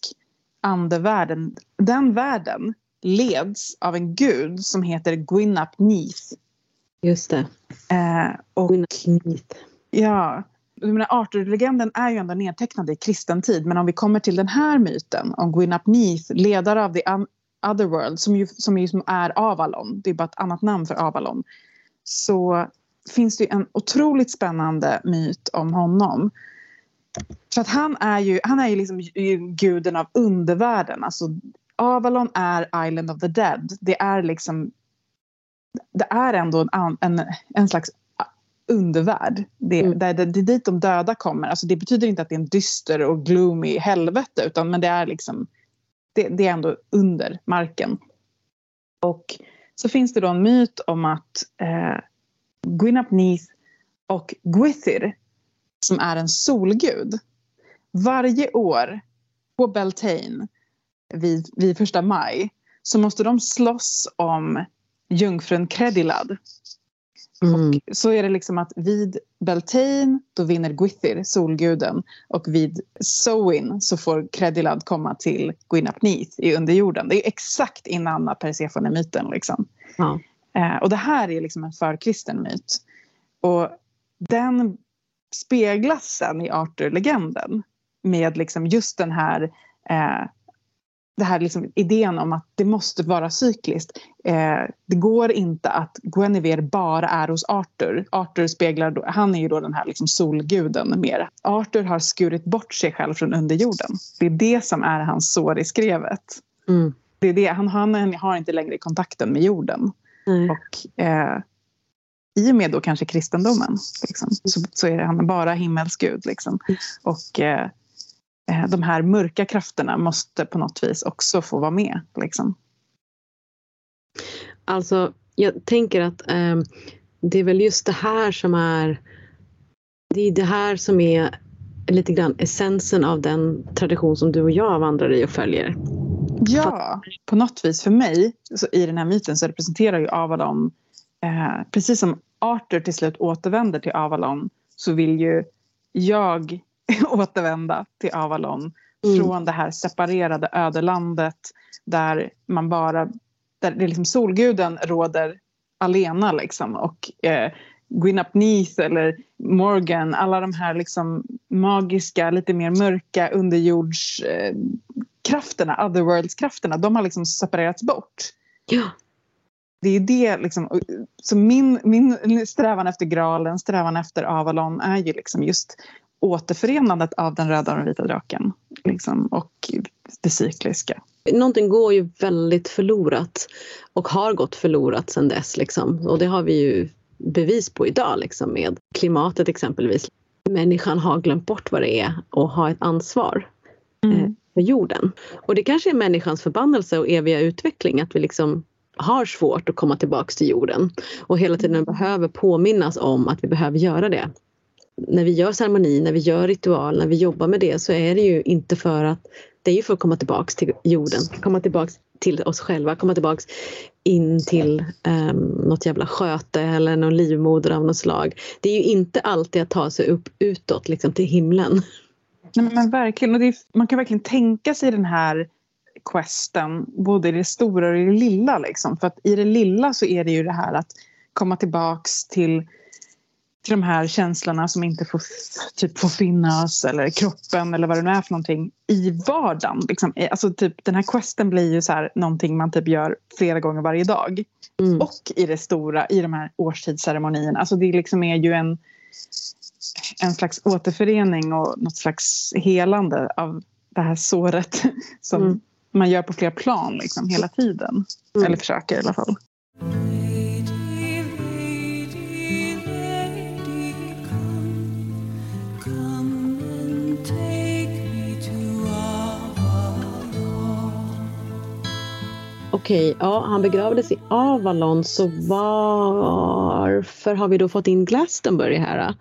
andevärld. Den världen leds av en gud som heter Gwynap Neath. Just det. Eh, och, Neath. Ja, Arthur-legenden är ju ändå nedtecknad i kristen tid men om vi kommer till den här myten om Gwynap Neath, ledare av the Otherworld som ju, som ju är Avalon, det är bara ett annat namn för Avalon, så finns det en otroligt spännande myt om honom. För att han är ju, han är ju liksom guden av undervärlden. Alltså, Avalon är Island of the Dead. Det är liksom det är ändå en, en, en slags undervärld. Det, mm. där, det, det är dit de döda kommer. Alltså det betyder inte att det är en dyster och gloomy helvete utan men det är liksom det, det är ändå under marken. Och så finns det då en myt om att eh, Gwynap Neath och Gwithyr som är en solgud varje år på Beltane vid, vid första maj så måste de slåss om jungfrun Kredilad Mm. Och så är det liksom att vid Beltane då vinner Gwithyr, solguden. Och vid Sowin så får Credilad komma till Gwynapneath i underjorden. Det är exakt innan Persefone-myten. Liksom. Ja. Eh, och det här är liksom en förkristen myt. Och den speglas sen i Arthur-legenden med liksom just den här eh, det här liksom idén om att det måste vara cykliskt. Eh, det går inte att Guinevere bara är hos Arthur. Arthur speglar, han är ju då den här liksom solguden mer. Arthur har skurit bort sig själv från underjorden. Det är det som är hans sår i skrevet. Mm. Det är det, han, han har inte längre kontakten med jorden. Mm. Och eh, i och med då kanske kristendomen liksom, så, så är han bara himmelsgud. Liksom. Mm. Och Eh, de här mörka krafterna måste på något vis också få vara med. Liksom. Alltså, jag tänker att eh, det är väl just det här som är det är det här som är lite grann essensen av den tradition som du och jag vandrar i och följer. Ja, på något vis för mig så i den här myten så representerar ju Avalon eh, precis som Arthur till slut återvänder till Avalon så vill ju jag återvända till Avalon mm. från det här separerade ödelandet där man bara där det liksom solguden råder alena liksom och eh, Gwynapneath eller Morgan, alla de här liksom magiska, lite mer mörka underjordskrafterna, eh, otherworlds-krafterna, de har liksom separerats bort. Ja. Det är det liksom, så min, min strävan efter graalen, strävan efter Avalon är ju liksom just återförenandet av den röda och den vita draken liksom, och det cykliska. Någonting går ju väldigt förlorat och har gått förlorat sedan dess. Liksom. Och det har vi ju bevis på idag liksom, med klimatet exempelvis. Människan har glömt bort vad det är och har ett ansvar mm. eh, för jorden. Och det kanske är människans förbannelse och eviga utveckling att vi liksom har svårt att komma tillbaks till jorden och hela tiden mm. behöver påminnas om att vi behöver göra det när vi gör ceremoni, när vi gör ritual, när vi jobbar med det så är det ju inte för att det är ju för att komma tillbaks till jorden, komma tillbaks till oss själva, komma tillbaks in till um, något jävla sköte eller någon livmoder av något slag. Det är ju inte alltid att ta sig upp utåt, liksom till himlen. Nej, men verkligen, och är, man kan verkligen tänka sig den här questen både i det stora och i det lilla. Liksom. För att i det lilla så är det ju det här att komma tillbaks till till de här känslorna som inte får, typ, får finnas eller kroppen eller vad det nu är för någonting i vardagen. Liksom. Alltså, typ, den här questen blir ju så här, någonting man typ gör flera gånger varje dag. Mm. Och i det stora, i de här årstidsceremonierna. Alltså, det liksom är ju en, en slags återförening och något slags helande av det här såret som mm. man gör på flera plan liksom, hela tiden. Mm. Eller försöker i alla fall. Okej, ja, han begravdes i Avalon så varför har vi då fått in Glastonbury här?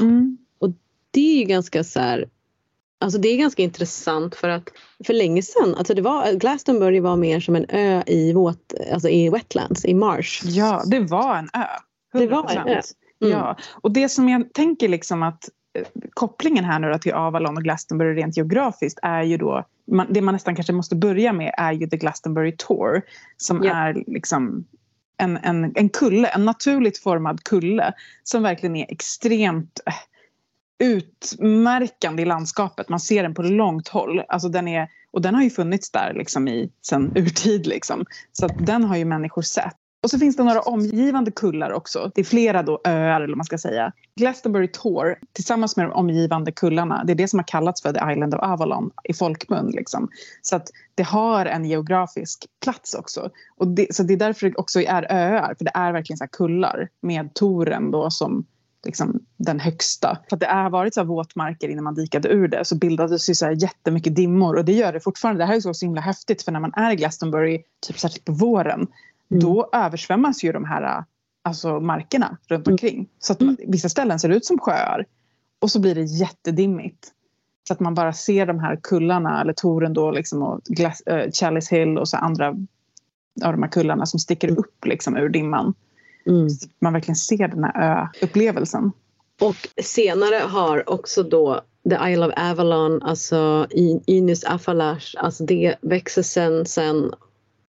Mm. Och det är ju ganska så här, Alltså det är ganska intressant för att för länge sedan, alltså det var, Glastonbury var mer som en ö i, våt, alltså i wetlands, i marsh. Ja, det var en ö. 100%. Det var en ö. Mm. Ja, och det som jag tänker liksom att kopplingen här nu till Avalon och Glastonbury rent geografiskt är ju då man, det man nästan kanske måste börja med är ju The Glastonbury Tour som yeah. är liksom en, en, en kulle, en naturligt formad kulle som verkligen är extremt äh, utmärkande i landskapet. Man ser den på långt håll. Alltså den är, och den har ju funnits där liksom i, sen urtid. Liksom. Så den har ju människor sett. Och så finns det några omgivande kullar också. Det är flera då öar eller man ska säga. Glastonbury Tor tillsammans med de omgivande kullarna. Det är det som har kallats för The Island of Avalon i folkmun. Liksom. Så att det har en geografisk plats också. Och det, så det är därför det också är öar. För det är verkligen så kullar med toren då som liksom den högsta. För att det har varit så våtmarker innan man dikade ur det så bildades ju så här jättemycket dimmor och det gör det fortfarande. Det här är så, så himla häftigt för när man är i Glastonbury, typ särskilt på våren, Mm. Då översvämmas ju de här alltså, markerna runt mm. omkring. Så att mm. vissa ställen ser ut som sjöar. Och så blir det jättedimmigt. Så att man bara ser de här kullarna, eller toren då, liksom, och Glass, äh, Chalice Hill och så andra av de här kullarna som sticker upp liksom, ur dimman. Mm. Så man verkligen ser den här ö-upplevelsen. Och senare har också då The Isle of Avalon, alltså Inus Afalash, alltså det växer sen, sen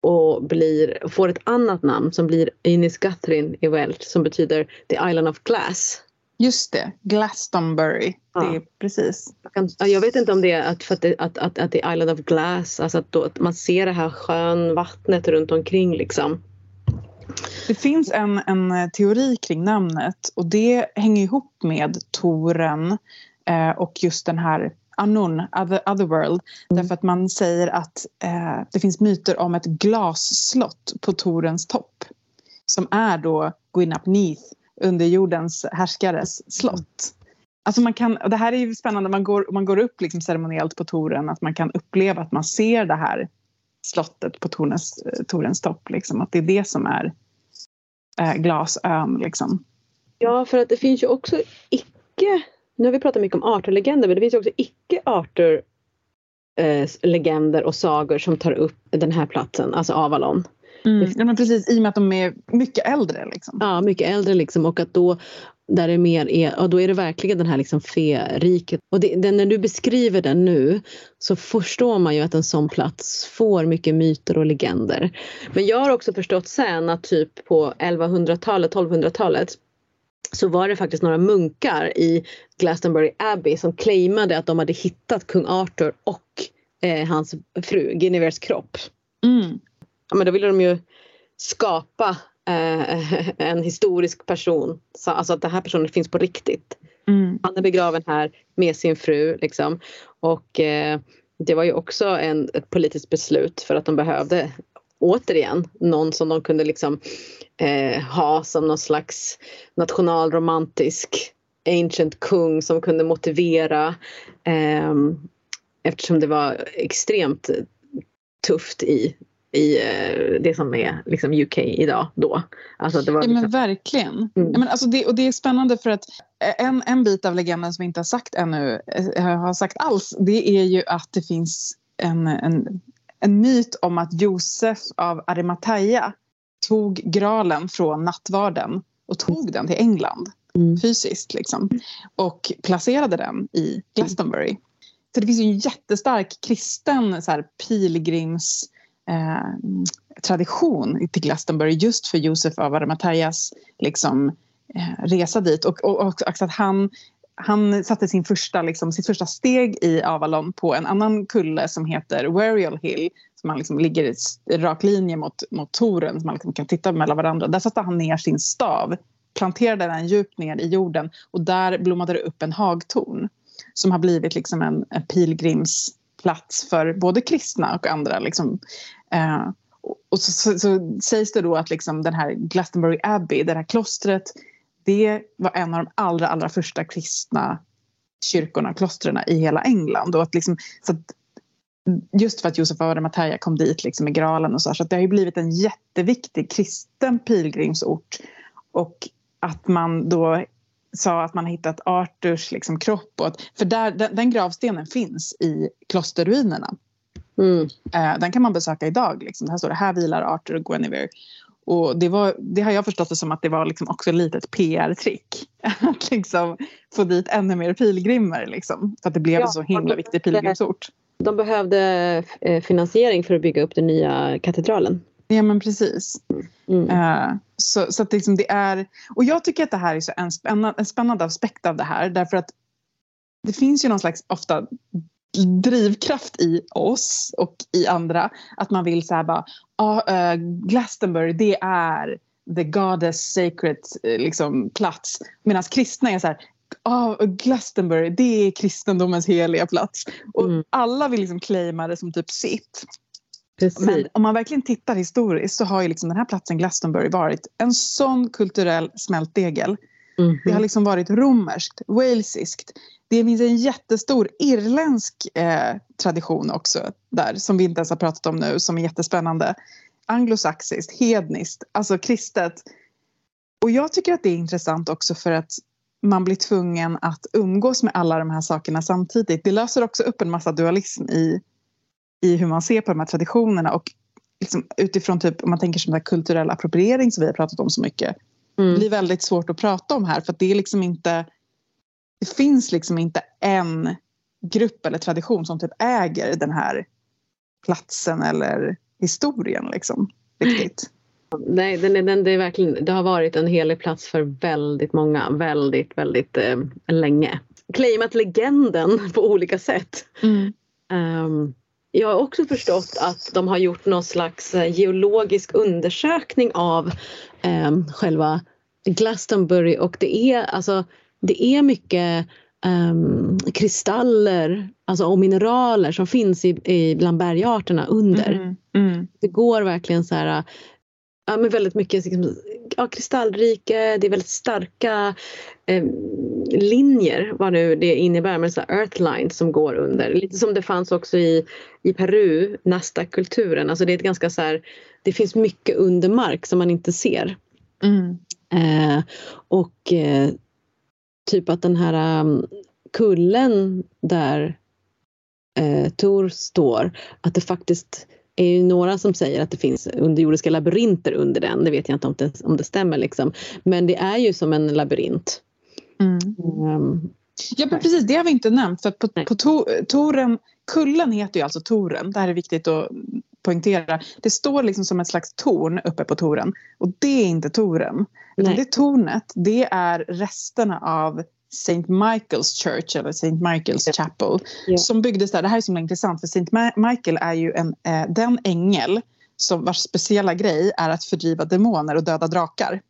och blir, får ett annat namn som blir Innis Guthrin i Welsh som betyder The Island of Glass. Just det, Glastonbury. Ja. Det är precis. Jag vet inte om det är att, för att, det, att, att, att det är Island of Glass, alltså att, då, att man ser det här skön vattnet runt omkring liksom. Det finns en, en teori kring namnet och det hänger ihop med toren eh, och just den här Anun, other, Otherworld. Mm. Därför att man säger att eh, det finns myter om ett glasslott på torens topp. Som är då Gwynap Neath, underjordens härskares slott. Alltså man kan, det här är ju spännande, man går, man går upp liksom ceremoniellt på toren, att man kan uppleva att man ser det här slottet på tornens, eh, torens topp. Liksom, att det är det som är eh, glasön. Liksom. Ja, för att det finns ju också icke nu har vi pratat mycket om Arthur-legender men det finns också icke Arthur eh, legender och sagor som tar upp den här platsen, alltså Avalon. Mm. Ja, men precis, i och med att de är mycket äldre. Liksom. Ja, mycket äldre liksom och att då där det mer är, och då är det verkligen den här liksom feriket. Och det, det, när du beskriver den nu så förstår man ju att en sån plats får mycket myter och legender. Men jag har också förstått sen att typ på 1100-talet, 1200-talet så var det faktiskt några munkar i Glastonbury Abbey som claimade att de hade hittat kung Arthur och eh, hans fru Guineveres kropp. Mm. Ja, men då ville de ju skapa eh, en historisk person. Så, alltså att den här personen finns på riktigt. Mm. Han är begraven här med sin fru. Liksom. Och eh, det var ju också en, ett politiskt beslut för att de behövde återigen någon som de kunde liksom eh, ha som någon slags nationalromantisk ancient kung som kunde motivera eh, eftersom det var extremt tufft i i eh, det som är liksom UK idag då. Alltså det var liksom... Ja men verkligen. Mm. Ja, men alltså det, och det är spännande för att en, en bit av legenden som vi inte har sagt ännu, eh, har sagt alls, det är ju att det finns en, en en myt om att Josef av Arimathea tog graalen från nattvarden och tog den till England mm. fysiskt liksom, och placerade den i Glastonbury. Så det finns en jättestark kristen så här, pilgrims eh, tradition till Glastonbury just för Josef av Arimatheas liksom, eh, resa dit och, och, och att han han satte sin första, liksom, sitt första steg i Avalon på en annan kulle som heter Warial Hill som man liksom ligger i rak linje mot, mot toren, som man liksom kan titta mellan varandra. Där satte han ner sin stav, planterade den djupt ner i jorden och där blommade det upp en hagtorn som har blivit liksom en, en pilgrimsplats för både kristna och andra. Liksom. Eh, och så, så, så, sägs det då att liksom den här Glastonbury Abbey, det här klostret det var en av de allra, allra första kristna kyrkorna, klostren i hela England. Och att liksom, så att just för att Josef av Arimathea kom dit liksom med graalen och så, så att det har ju blivit en jätteviktig kristen pilgrimsort. Och att man då sa att man hittat Arturs liksom kropp. Och att, för där, den, den gravstenen finns i klosterruinerna. Mm. Eh, den kan man besöka idag. Liksom. Här står det här vilar Arthur och Guinevere. Och det, var, det har jag förstått det som att det var liksom också lite ett PR-trick. Att liksom få dit ännu mer pilgrimer. Liksom, för att det blev ja, en så himla viktig pilgrimsort. De behövde eh, finansiering för att bygga upp den nya katedralen. Ja men precis. Mm. Uh, så, så att liksom det är, och jag tycker att det här är så en, spännande, en spännande aspekt av det här därför att det finns ju någon slags ofta drivkraft i oss och i andra. Att man vill säga bara, ah, uh, Glastonbury det är the goddess sacred uh, liksom, plats. Medan kristna är så här, ah, Glastonbury det är kristendomens heliga plats. Och mm. alla vill liksom claima det som typ sitt. Precis. Men om man verkligen tittar historiskt så har ju liksom den här platsen Glastonbury varit en sån kulturell smältdegel. Mm -hmm. Det har liksom varit romerskt, walesiskt, det finns en jättestor irländsk eh, tradition också där som vi inte ens har pratat om nu som är jättespännande. Anglosaxiskt, hedniskt, alltså kristet. Och jag tycker att det är intressant också för att man blir tvungen att umgås med alla de här sakerna samtidigt. Det löser också upp en massa dualism i, i hur man ser på de här traditionerna och liksom utifrån typ, om man tänker som kulturell appropriering som vi har pratat om så mycket mm. blir väldigt svårt att prata om här för det är liksom inte det finns liksom inte en grupp eller tradition som typ äger den här platsen eller historien liksom riktigt. Nej, den, den, det, är verkligen, det har varit en helig plats för väldigt många, väldigt, väldigt eh, länge. Claimat legenden på olika sätt. Mm. Um, jag har också förstått att de har gjort någon slags eh, geologisk undersökning av um, själva Glastonbury och det är alltså det är mycket um, kristaller alltså, och mineraler som finns i, i bland bergarterna under. Mm, mm. Det går verkligen så här ja, men väldigt mycket liksom, ja, kristallrike, det är väldigt starka eh, linjer vad nu det innebär med så earth lines som går under. Lite som det fanns också i, i Peru, Nasta-kulturen. Alltså det är ett ganska så här, det finns mycket under mark som man inte ser. Mm. Eh, och eh, typ att den här um, kullen där eh, Tor står, att det faktiskt är ju några som säger att det finns underjordiska labyrinter under den. Det vet jag inte om det, om det stämmer. Liksom. Men det är ju som en labyrint. Mm. Um, ja precis, det har vi inte nämnt. För på, på to, toren, kullen heter ju alltså Toren. Det här är viktigt att poängtera. Det står liksom som ett slags torn uppe på toren. Och det är inte toren. Utan det tornet, det är resterna av St. Michael's Church eller St. Michael's Chapel yeah. som byggdes där. Det här är så intressant för St. Michael är ju en, eh, den ängel som vars speciella grej är att fördriva demoner och döda drakar.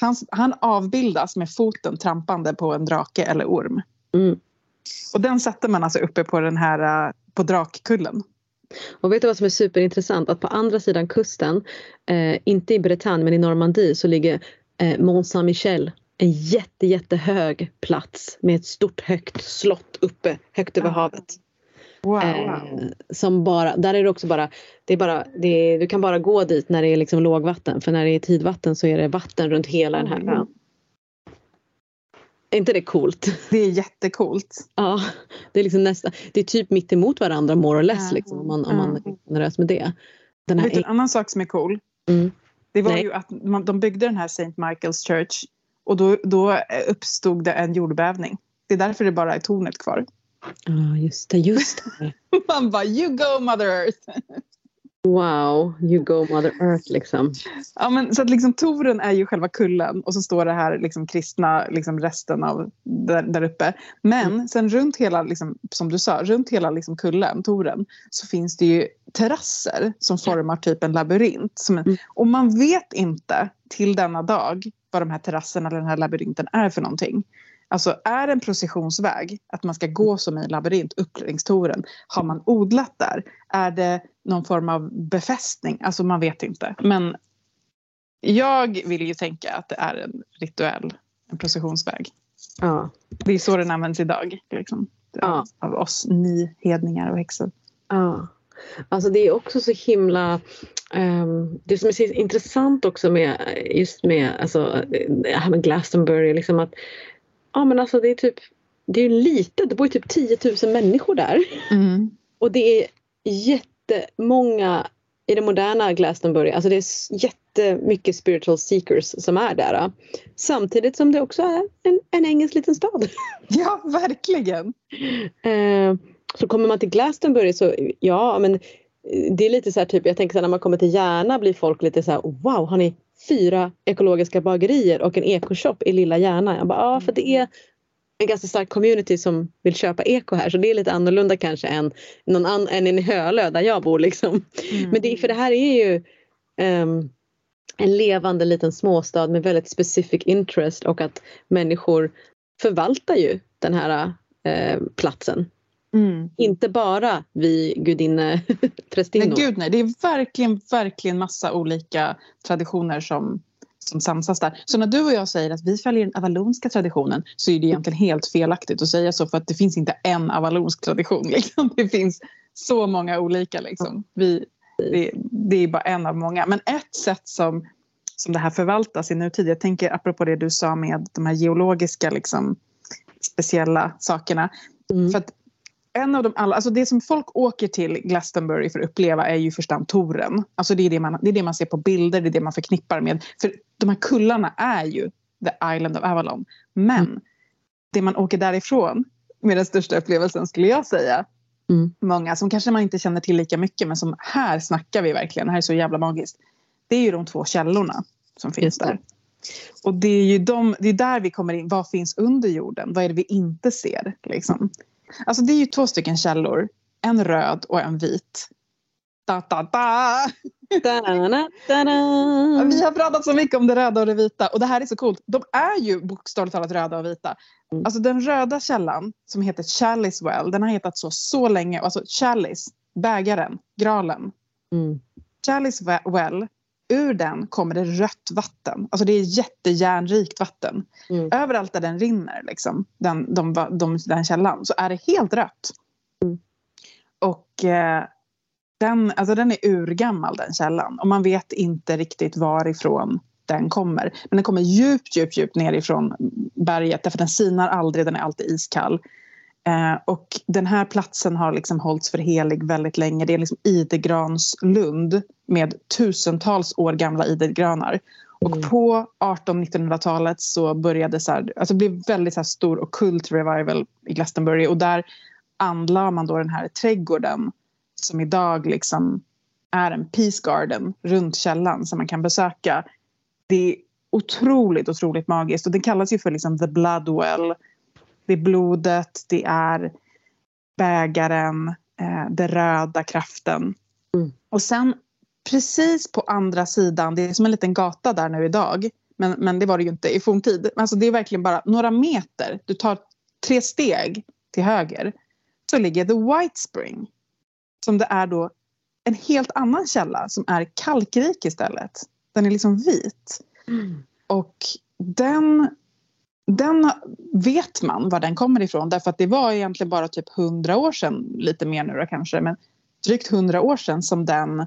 Han, han avbildas med foten trampande på en drake eller orm. Mm. Och den satte man alltså uppe på den här uh, på drakkullen. Och vet du vad som är superintressant? Att på andra sidan kusten, eh, inte i Bretagne men i Normandie så ligger eh, Mont Saint-Michel en jätte, jättehög plats med ett stort högt slott uppe högt över ah. havet. Wow. Eh, som bara, där är det också bara, det är bara det är, du kan bara gå dit när det är liksom lågvatten för när det är tidvatten så är det vatten runt hela den här ön. Är inte det coolt? Det är jättekult. Ja, det är liksom nästa, det är typ mitt emot varandra more or less liksom, om man, om man är generös med det. Den här Vet du en annan sak som är cool? Mm. Det var Nej. ju att man, de byggde den här St. Michael's Church och då, då uppstod det en jordbävning. Det är därför det bara är tornet kvar. Ja, ah, just det. Just det. Man bara, you go mother earth. Wow, you go mother earth liksom. Ja, men, så att liksom toren är ju själva kullen och så står det här liksom kristna liksom resten av där, där uppe. Men mm. sen runt hela, liksom, som du sa, runt hela liksom kullen, toren, så finns det ju terrasser som formar typ en labyrint. En, mm. Och man vet inte till denna dag vad de här terrasserna eller den här labyrinten är för någonting. Alltså är en processionsväg, att man ska gå som i en labyrint upp längs toren, har man odlat där? Är det någon form av befästning? Alltså man vet inte. Men jag vill ju tänka att det är en rituell, en processionsväg. Ja. Det är så den används idag. Liksom, ja. Av oss nyhedningar och häxor. Ja. Alltså det är också så himla um, Det som är så intressant också med just med, alltså, det här med Glastonbury, liksom att ja men alltså det är typ det är litet, det bor typ 10 000 människor där. Mm. Och det är jättemånga i det moderna Glastonbury, alltså det är jättemycket spiritual seekers som är där. Samtidigt som det också är en, en engelsk liten stad. Ja, verkligen. Uh, så kommer man till Glastonbury så ja men det är lite så här typ, jag tänker så här, när man kommer till Järna blir folk lite så här wow har ni fyra ekologiska bagerier och en ekoshop i lilla Järna? Jag bara ja för det är en ganska stark community som vill köpa eko här så det är lite annorlunda kanske än, någon an, än i Hölö där jag bor liksom. Mm. Men det, för det här är ju um, en levande liten småstad med väldigt specific interest och att människor förvaltar ju den här uh, platsen Mm. Inte bara vi gudinne prästinnor. Nej, gud nej. Det är verkligen, verkligen massa olika traditioner som, som samsas där. Så när du och jag säger att vi följer den avalonska traditionen så är det egentligen helt felaktigt att säga så för att det finns inte en avalonsk tradition. Liksom. Det finns så många olika. Liksom. Vi, det, det, är bara en av många. Men ett sätt som, som det här förvaltas i nutid, jag tänker apropå det du sa med de här geologiska liksom, speciella sakerna. Mm. För att en av de alla, alltså det som folk åker till Glastonbury för att uppleva är ju förstås touren. Alltså det är det, man, det är det man ser på bilder, det är det man förknippar med. För de här kullarna är ju the island of Avalon. Men mm. det man åker därifrån med den största upplevelsen skulle jag säga. Mm. Många som kanske man inte känner till lika mycket men som här snackar vi verkligen, det här är så jävla magiskt. Det är ju de två källorna som finns där. Och det är ju de, det är där vi kommer in, vad finns under jorden? Vad är det vi inte ser? Liksom? Alltså det är ju två stycken källor, en röd och en vit. Da, da, da. Da, da, da. Vi har pratat så mycket om det röda och det vita och det här är så coolt. De är ju bokstavligt talat röda och vita. Mm. Alltså den röda källan som heter Chalice Well, den har hetat så så länge. Alltså Chalice, bägaren, graalen. Mm. Chalice Well, ur den kommer det rött vatten. Alltså det är jättejärnrikt vatten. Mm. Överallt där den rinner, liksom, den, de, de, den källan, så är det helt rött. Mm. Och eh, den, alltså den är urgammal den källan och man vet inte riktigt varifrån den kommer. Men den kommer djupt, djupt, djupt nerifrån berget därför den sinar aldrig, den är alltid iskall. Eh, och den här platsen har liksom hållits för helig väldigt länge. Det är liksom idegranslund med tusentals år gamla idegranar. Och mm. på 1800-1900-talet så började så här, alltså det blev väldigt så stor ockult revival i Glastonbury och där anlade man då den här trädgården som idag liksom är en peace garden runt källan som man kan besöka. Det är otroligt, otroligt magiskt och det kallas ju för liksom the bloodwell. Det är blodet, det är bägaren, eh, den röda kraften. Mm. Och sen precis på andra sidan, det är som en liten gata där nu idag, men, men det var det ju inte i forntid. Alltså det är verkligen bara några meter, du tar tre steg till höger, så ligger The White Spring som det är då en helt annan källa som är kalkrik istället. Den är liksom vit. Mm. Och den, den vet man var den kommer ifrån därför att det var egentligen bara typ hundra år sedan, lite mer nu då kanske, men drygt hundra år sedan som den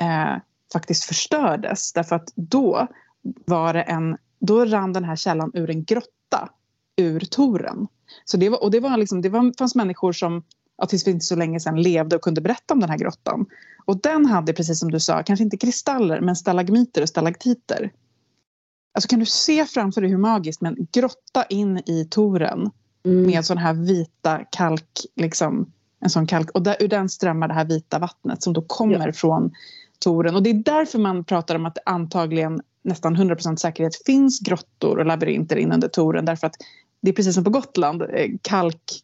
eh, faktiskt förstördes därför att då var det en, då rann den här källan ur en grotta ur Toren. Så det var, och det var liksom, det var, fanns människor som ja, tills för inte så länge sedan levde och kunde berätta om den här grottan. Och den hade, precis som du sa, kanske inte kristaller men stalagmiter och stalaktiter. Alltså kan du se framför dig hur magiskt, men grotta in i toren mm. med sån här vita kalk, liksom, en sån kalk, och där, ur den strömmar det här vita vattnet som då kommer ja. från toren. Och det är därför man pratar om att det antagligen nästan 100% säkerhet finns grottor och labyrinter inunder toren därför att det är precis som på Gotland, eh, kalk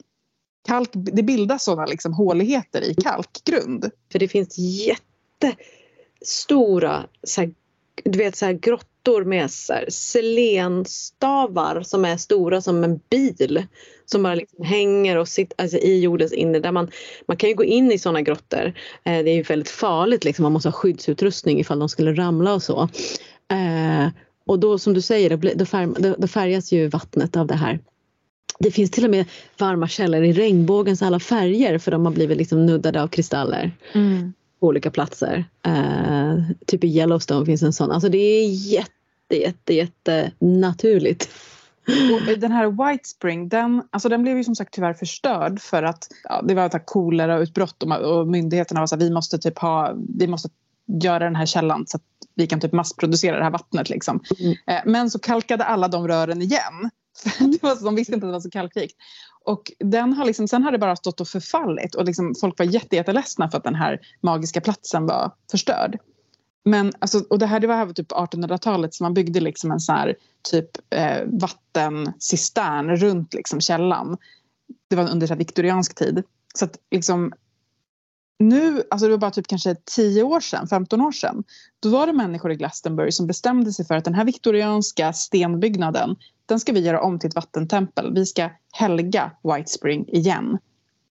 kalk, det bildas sådana liksom håligheter i kalkgrund. För det finns jättestora så här, du vet, så här, grottor med så här, selenstavar som är stora som en bil. Som bara liksom hänger och sitter alltså, i jordens inre. Där man, man kan ju gå in i sådana grottor. Eh, det är ju väldigt farligt, liksom. man måste ha skyddsutrustning ifall de skulle ramla och så. Eh, och då som du säger, då, färg, då färgas ju vattnet av det här. Det finns till och med varma källor i regnbågens alla färger för de har blivit liksom nuddade av kristaller. Mm. På olika platser. Uh, typ i Yellowstone finns en sån. Alltså det är jätte, jätte, jätte naturligt. Och den här White Spring, den, alltså den blev ju som sagt tyvärr förstörd för att ja, det var kolerautbrott och, och myndigheterna var så här, vi måste typ ha, vi måste göra den här källan så att vi kan typ massproducera det här vattnet. Liksom. Mm. Eh, men så kalkade alla de rören igen. det var så, de visste inte att det var så kalkrikt. Och den har liksom, sen har det bara stått och förfallit och liksom, folk var jätteledsna för att den här magiska platsen var förstörd. Men alltså, och det här det var här typ 1800-talet så man byggde liksom en sån här typ eh, vattencistern runt liksom källan. Det var under så här, viktoriansk tid. Så att liksom nu, alltså det var bara typ kanske 10 år sedan, 15 år sedan, då var det människor i Glastonbury som bestämde sig för att den här viktorianska stenbyggnaden, den ska vi göra om till ett vattentempel. Vi ska helga White Spring igen.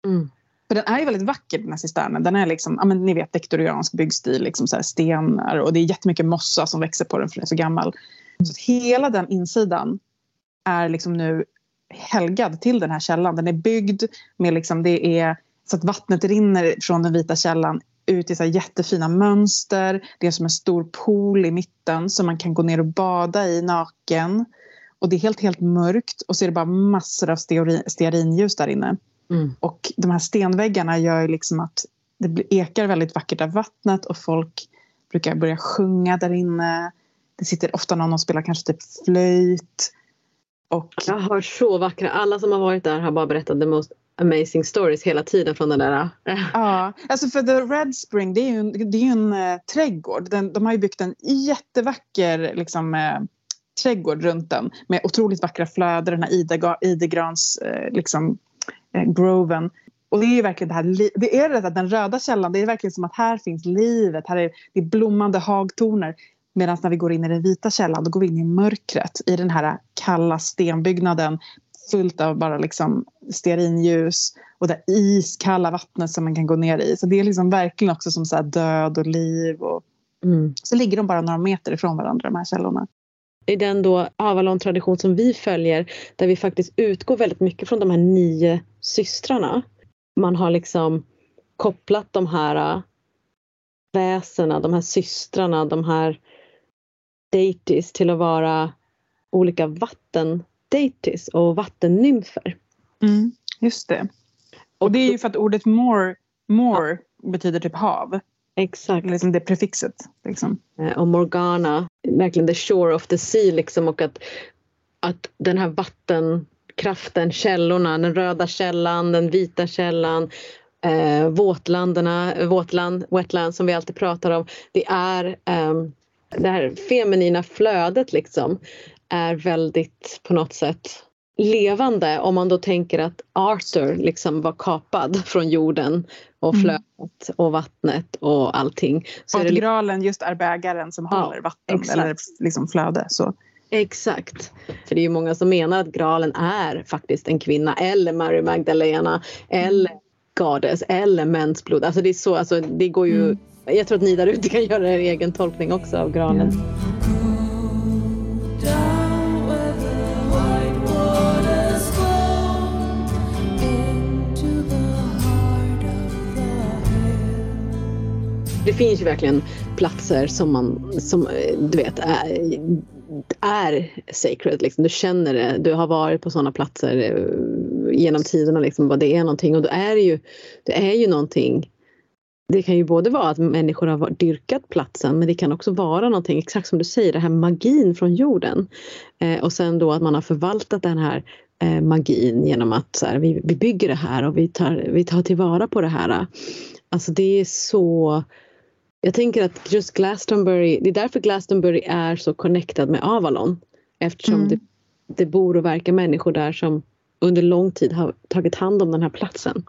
Mm. För den är ju väldigt vacker den här cisternen. Den är liksom, ja men ni vet viktoriansk byggstil, liksom så stenar och det är jättemycket mossa som växer på den för den är så gammal. Så hela den insidan är liksom nu helgad till den här källan. Den är byggd med liksom, det är så att vattnet rinner från den vita källan ut i så jättefina mönster. Det är som en stor pool i mitten som man kan gå ner och bada i naken. Och det är helt, helt mörkt och så är det bara massor av stearinljus där inne. Mm. Och de här stenväggarna gör ju liksom att det ekar väldigt vackert av vattnet och folk brukar börja sjunga där inne. Det sitter ofta någon och spelar kanske typ flöjt. Och Jag har så vackra, alla som har varit där har bara berättat the most amazing stories hela tiden från den där. äh, Ja, alltså för The Red Spring det är ju en, det är en eh, trädgård. Den, de har ju byggt en jättevacker liksom, eh, trädgård runt den med otroligt vackra flöden, den här Ida, idegrans eh, liksom, eh, groven. Och det är verkligen det här, det är det att den röda källan, det är verkligen som att här finns livet, här är det är blommande hagtorner. Medan när vi går in i den vita källan då går vi in i mörkret i den här kalla stenbyggnaden fullt av bara liksom stearinljus och det iskalla vattnet som man kan gå ner i. Så det är liksom verkligen också som så död och liv. Och Mm. så ligger de bara några meter ifrån varandra de här källorna. I den då Avalon-tradition som vi följer där vi faktiskt utgår väldigt mycket från de här nio systrarna. Man har liksom kopplat de här äh, väsena, de här systrarna, de här deities till att vara olika vattendeities och vattennymfer. Just det. Och det är ju för att ordet more, more betyder typ hav. Exakt. Liksom det prefixet. Liksom. Eh, och Morgana, verkligen the shore of the sea liksom och att, att den här vattenkraften, källorna, den röda källan, den vita källan, eh, våtlanderna, våtland, wetland som vi alltid pratar om. Det är ehm, det här feminina flödet liksom är väldigt på något sätt levande om man då tänker att Arthur liksom var kapad från jorden och Mm. flödet och vattnet och allting. Så Och är att det graalen just är bägaren som Ja, håller vatten exakt. eller liksom flöde. Så. Exakt. För det är ju många som menar att graalen är faktiskt en kvinna eller Mary Magdalena eller Goddess eller mensblod. Alltså det är så, alltså det går ju Mm. Jag tror att ni där ute kan göra er egen tolkning också av graalen. Down finns ju verkligen platser som man, som eh, du vet, är, är sacred. Liksom. Du känner det. Du har varit på sådana platser eh, genom tiderna, liksom, vad det är någonting. Och då är det ju, det är ju någonting det kan ju både vara att människor har dyrkat platsen men det kan också vara någonting, exakt som du säger, den här magin från jorden. Eh, och sen då att man har förvaltat den här eh, magin genom att så här, vi, vi bygger det här och vi tar, vi tar tillvara på det här. Alltså det är så jag tänker att just Glastonbury, det är därför Glastonbury är så connectad med Avalon. Eftersom Mm. det, det bor och verkar människor där som under lång tid har tagit hand om den här platsen.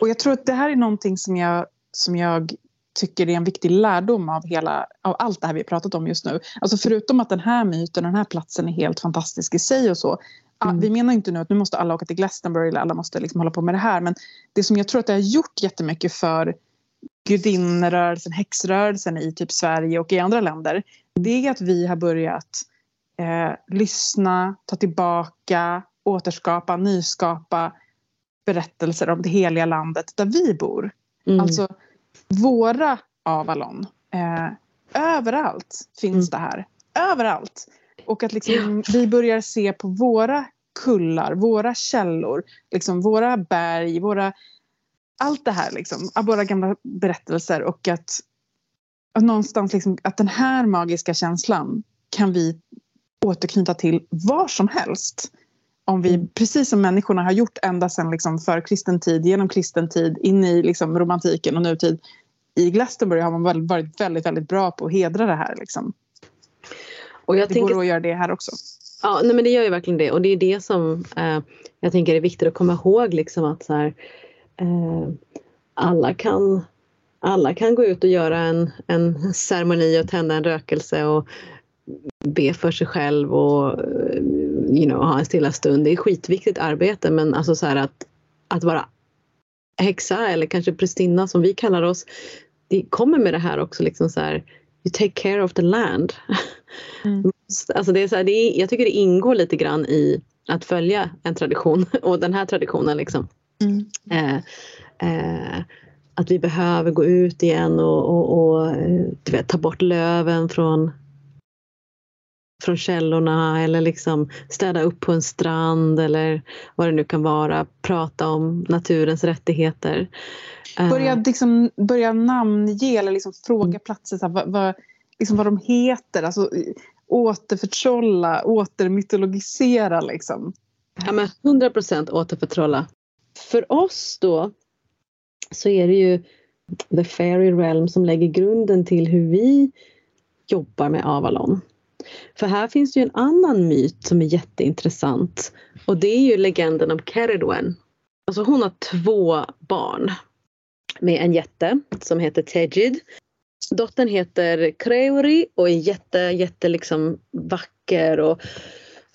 Och jag tror att det här är någonting som jag, som jag tycker är en viktig lärdom av, hela, av allt det här vi har pratat om just nu. Alltså förutom att den här myten och den här platsen är helt fantastisk i sig och så. Mm. Vi menar inte nu att nu måste alla åka till Glastonbury eller alla måste liksom hålla på med det här. Men det som jag tror att det har gjort jättemycket för gudinnerörelsen, häxrörelsen i typ Sverige och i andra länder. Det är att vi har börjat eh, lyssna, ta tillbaka, återskapa, nyskapa berättelser om det heliga landet där vi bor. Mm. Alltså våra Avalon. Eh, överallt finns det här. Överallt. Och att liksom, vi börjar se på våra kullar, våra källor, liksom våra berg, våra... Allt det här, liksom, av våra gamla berättelser och att, att någonstans liksom, att den här magiska känslan kan vi återknyta till var som helst. Om vi, precis som människorna har gjort ända sedan liksom för kristen tid, genom kristen tid, in i liksom romantiken och nutid. I Glastonbury har man varit väldigt, väldigt bra på att hedra det här. Liksom. och jag Det tänker, går att göra det här också. ja, nej, men det gör ju verkligen det och det är det som eh, jag tänker är viktigt att komma ihåg liksom att så här, alla kan alla kan gå ut och göra en, en ceremoni och tända en rökelse och be för sig själv och eh, you know, ha en stilla stund. Det är skitviktigt arbete men alltså så att, att vara häxa eller kanske prästinna som vi kallar oss. Det kommer med det här också liksom så här you take care of the land. Mm. Alltså det är så här, det är, jag tycker det ingår lite grann i att följa en tradition och den här traditionen liksom. Mm. Eh, eh, att vi behöver gå ut igen och, och, och eh, vet, ta bort löven från från källorna eller liksom städa upp på en strand eller vad det nu kan vara. Prata om naturens rättigheter. Eh, Börja, liksom, börja namnge eller liksom fråga platser, så här, vad, vad, liksom vad de heter. Alltså, återförtrolla, återmytologisera liksom. Ja men 100 procent återförtrolla. För oss då så är det ju The Fairy Realm som lägger grunden till hur vi jobbar med Avalon. För här finns det ju en annan myt som är jätteintressant och det är ju legenden om Keridwen. Alltså hon har två barn med en jätte som heter Tejid. Dottern heter Kreuri och är jätte, jätte liksom vacker och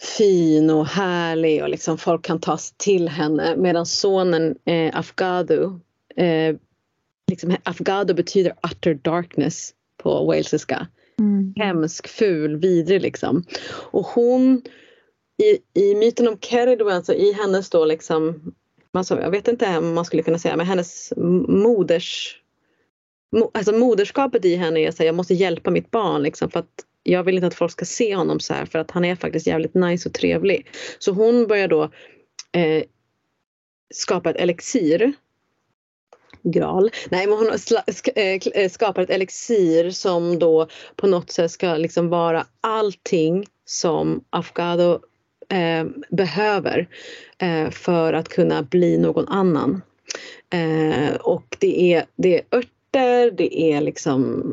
fin och härlig och liksom folk kan ta sig till henne medan sonen eh, Afgadu eh, liksom, Afgado betyder utter darkness på walesiska. Hemsk, ful, vidrig liksom. Och hon i, i myten om Keridwen så i hennes då liksom alltså, jag vet inte om man skulle kunna säga men hennes moders mo, alltså moderskapet i henne är att jag måste hjälpa mitt barn liksom för att jag vill inte att folk ska se honom så här för att han är faktiskt jävligt nice och trevlig. Så hon börjar då eh, skapa ett elixir Graal. Nej, men hon har eh, eh, skapar ett elixir som då på något sätt ska liksom vara allting som Afgado eh, behöver eh, för att kunna bli någon annan. Eh, och det är, det är örter, det är liksom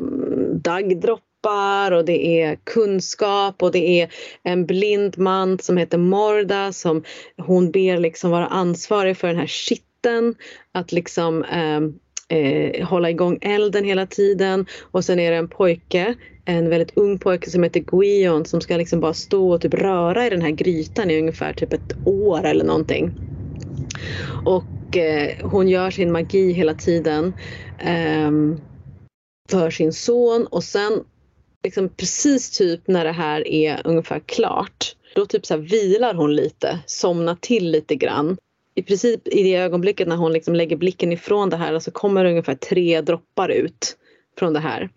kroppar och det är kunskap och det är en blind man som heter Morda som hon ber liksom vara ansvarig för den här skitten att liksom eh, eh, hålla igång elden hela tiden och sen är det en pojke en väldigt ung pojke som heter Guion som ska liksom bara stå och typ röra i den här grytan i ungefär typ ett år eller någonting. Och eh, hon gör sin magi hela tiden eh, för sin son och sen liksom precis typ när det här är ungefär klart då typ så här vilar hon lite, somnar till lite grann. I princip i det ögonblicket när hon liksom lägger blicken ifrån det här så kommer det ungefär tre droppar ut från det här.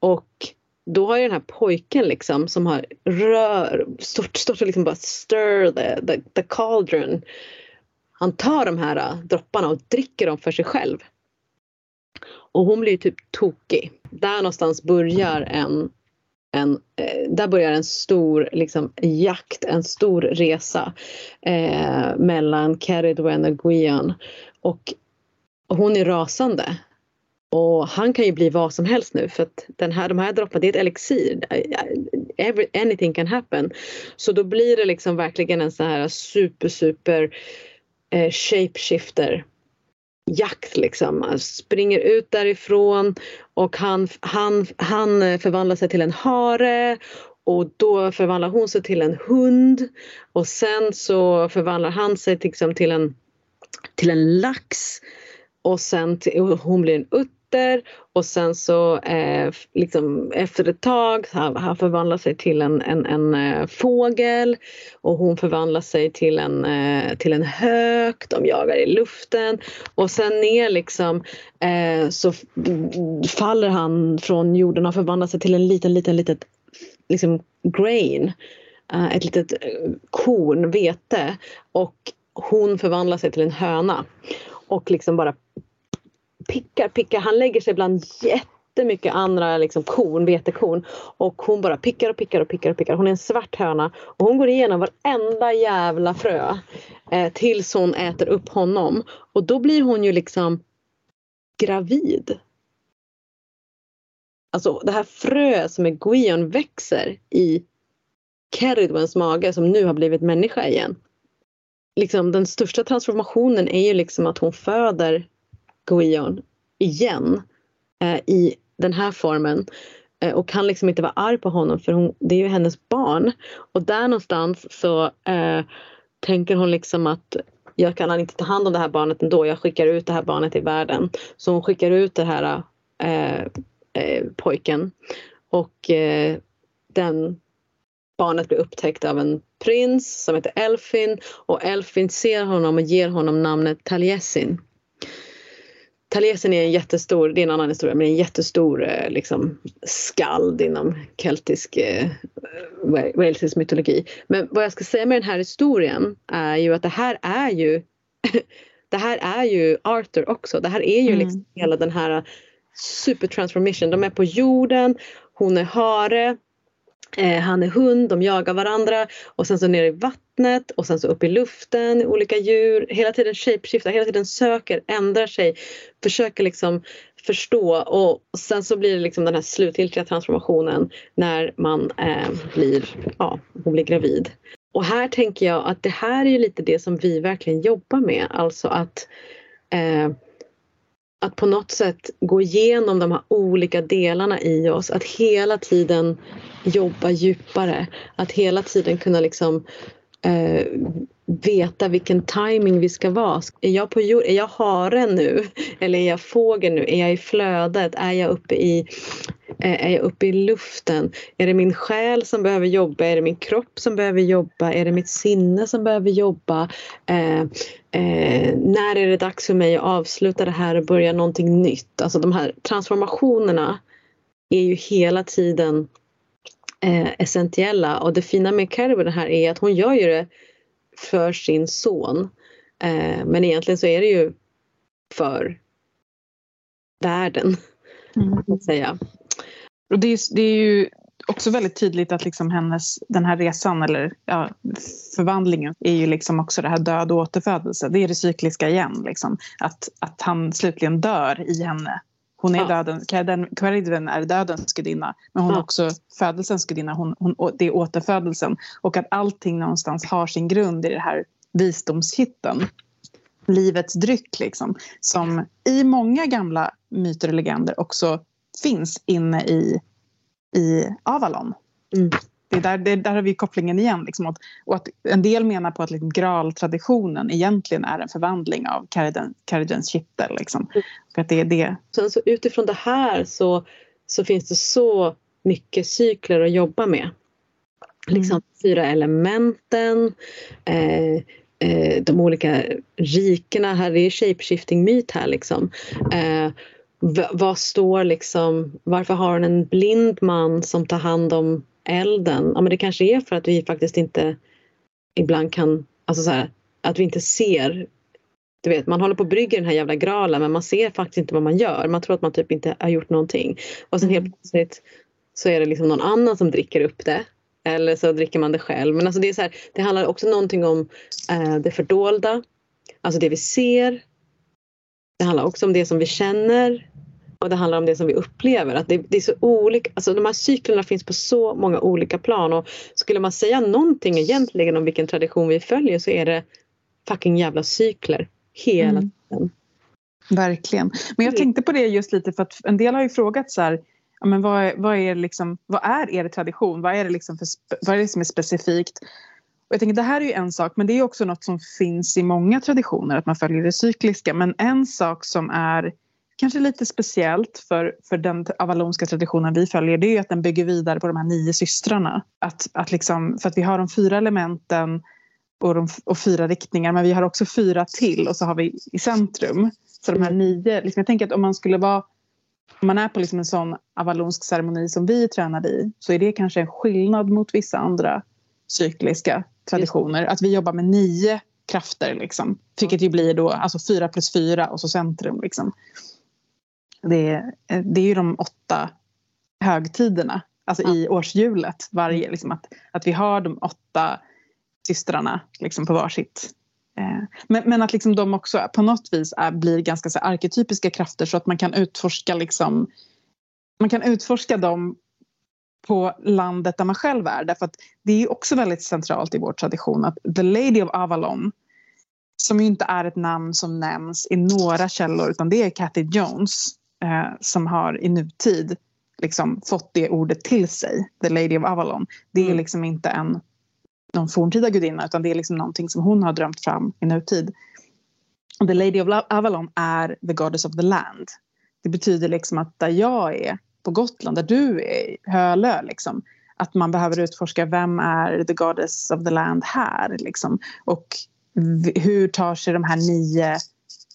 Och då har ju den här pojken liksom som har rör, stort, stort och liksom bara stir the, the, the cauldron. Han tar de här uh, dropparna och dricker dem för sig själv. Och hon blir ju typ tokig. Där någonstans börjar en, en eh, där börjar en stor liksom, jakt, en stor resa eh, mellan Keridwen och Guion. Och hon är rasande. Och han kan ju bli vad som helst nu för att den här, de här dropparna, det är ett elixir. Every, anything can happen. Så då blir det liksom verkligen en sån här super super eh, shapeshifter jakt liksom. Han springer ut därifrån och han, han, han förvandlar sig till en hare och då förvandlar hon sig till en hund och sen så förvandlar han sig liksom till en, till en lax och sen till, och hon blir en utter och sen så eh, liksom efter ett tag han, han förvandlar sig till en, en, en eh, fågel. Och hon förvandlar sig till en, eh, till en hök, de jagar i luften. Och sen ner liksom eh, så faller han från jorden och förvandlar sig till en liten, liten, litet liksom grain. Eh, ett litet eh, korn, vete. Och hon förvandlar sig till en höna. Och liksom bara pickar, pickar. Han lägger sig bland jättemycket andra liksom korn, vetekorn och hon bara pickar och pickar och pickar och pickar. Hon är en svart höna och hon går igenom varenda jävla frö eh, tills hon äter upp honom och då blir hon ju liksom gravid. Alltså det här frö som är Guion växer i Keridwens mage som nu har blivit människa igen. Liksom, den största transformationen är ju liksom att hon föder Guion igen eh, i den här formen eh, och kan liksom inte vara arg på honom för hon, det är ju hennes barn. Och där någonstans så eh, tänker hon liksom att jag kan inte ta hand om det här barnet ändå, jag skickar ut det här barnet i världen. Så hon skickar ut det här eh, eh, pojken och eh, den barnet blir upptäckt av en prins som heter Elfin och Elfin ser honom och ger honom namnet Taliesin. Talesen är en jättestor, det är en annan historia, men en jättestor eh, liksom, skald inom keltisk eh, walesisk mytologi. Men vad jag ska säga med den här historien är ju att det här är ju det här är ju Arthur också. Det här är ju Mm. liksom hela den här supertransformation. De är på jorden, hon är hare, eh, han är hund, de jagar varandra och sen så ner i vattnet och sen så upp i luften, olika djur. Hela tiden shapeshiftar, hela tiden söker, ändrar sig, försöker liksom förstå och sen så blir det liksom den här slutgiltiga transformationen när man eh, blir, ja, hon blir gravid. Och här tänker jag att det här är ju lite det som vi verkligen jobbar med, alltså att eh, att på något sätt gå igenom de här olika delarna i oss, att hela tiden jobba djupare, att hela tiden kunna liksom eh, veta vilken timing vi ska vara. Är jag på jord, är jag hare nu? Eller är jag fågel nu? Är jag i flödet? Är jag uppe i, eh, är jag uppe i luften? Är det min själ som behöver jobba? Är det min kropp som behöver jobba? Är det mitt sinne som behöver jobba? Eh, eh, när är det dags för mig att avsluta det här och börja någonting nytt? Alltså de här transformationerna är ju hela tiden eh, essentiella och det fina med Carrie här är att hon gör ju det för sin son. Eh, men egentligen så är det ju för världen, Mm. att säga. Och det, är, det är ju också väldigt tydligt att liksom hennes, den här resan, eller ja, förvandlingen, är ju liksom också det här död och återfödelse. Det är det cykliska igen. Liksom. Att, att han slutligen dör i henne. Hon är Ja. döden, Caridwen är dödens gudinna, men hon är Ja. också födelsens gudinna. Hon, hon, det är återfödelsen. Och att allting någonstans har sin grund i det här visdomskitteln. Livets dryck, liksom. Som i många gamla myter och legender också finns inne i, i Avalon. Mm. Det är där, det, där har vi kopplingen igen. Liksom, och, och att en del menar på att liksom, graaltraditionen egentligen är en förvandling av Caridens kittel. Liksom. För att det är det. Sen så utifrån det här så, så finns det så mycket cykler att jobba med. Liksom fyra elementen, eh, eh, de olika rikena. Här är shapeshifting myt här liksom. Eh, vad står liksom, varför har hon en blind man som tar hand om elden? Ja men det kanske är för att vi faktiskt inte ibland kan, alltså så här, att vi inte ser du vet, man håller på och brygger den här jävla graalen men man ser faktiskt inte vad man gör. Man tror att man typ inte har gjort någonting. Och sen helt Mm. plötsligt så är det liksom någon annan som dricker upp det. Eller så dricker man det själv. Men alltså det, är så här, det handlar också någonting om eh, det fördolda. Alltså det vi ser. Det handlar också om det som vi känner. Och det handlar om det som vi upplever. Att det, det är så olika, alltså de här cyklerna finns på så många olika plan. Och skulle man säga någonting egentligen om vilken tradition vi följer så är det fucking jävla cykler. Hela Mm. tiden. Verkligen. Men jag Mm. tänkte på det just lite för att en del har ju frågat så här, ja, men vad, är, vad, är liksom, vad är er tradition? Vad är det, liksom för, vad är det som är specifikt? Och jag tänker, det här är ju en sak, men det är också något som finns i många traditioner, att man följer det cykliska. Men en sak som är kanske lite speciellt för, för den avalonska traditionen vi följer, det är ju att den bygger vidare på de här nio systrarna. Att, att liksom, för att vi har de fyra elementen och, de, och fyra riktningar, men vi har också fyra till och så har vi i centrum. Så de här nio, liksom, jag tänker att om man skulle vara om man är på liksom en sån avalonsk ceremoni som vi tränade i så är det kanske en skillnad mot vissa andra cykliska traditioner. Att vi jobbar med nio krafter, liksom, vilket ju blir då alltså fyra plus fyra och så centrum. Liksom. Det, är, det är ju de åtta högtiderna, alltså i årshjulet. Varje, liksom, att, att vi har de åtta systrarna liksom, på varsitt Eh, Men, men att liksom de också på något vis är, blir ganska så arketypiska krafter så att man kan utforska liksom, man kan utforska dem på landet där man själv är. Därför att det är också väldigt centralt i vår tradition att The Lady of Avalon som ju inte är ett namn som nämns i några källor utan det är Cathy Jones eh, som har i nutid liksom fått det ordet till sig, The Lady of Avalon. Det är Mm. liksom inte en någon forntida gudinna utan det är liksom någonting som hon har drömt fram i nutid. The Lady of Avalon är the goddess of the land. Det betyder liksom att där jag är på Gotland, där du är i Hölö, liksom, att man behöver utforska vem är the goddess of the land här. Liksom. Och hur tar sig de här nio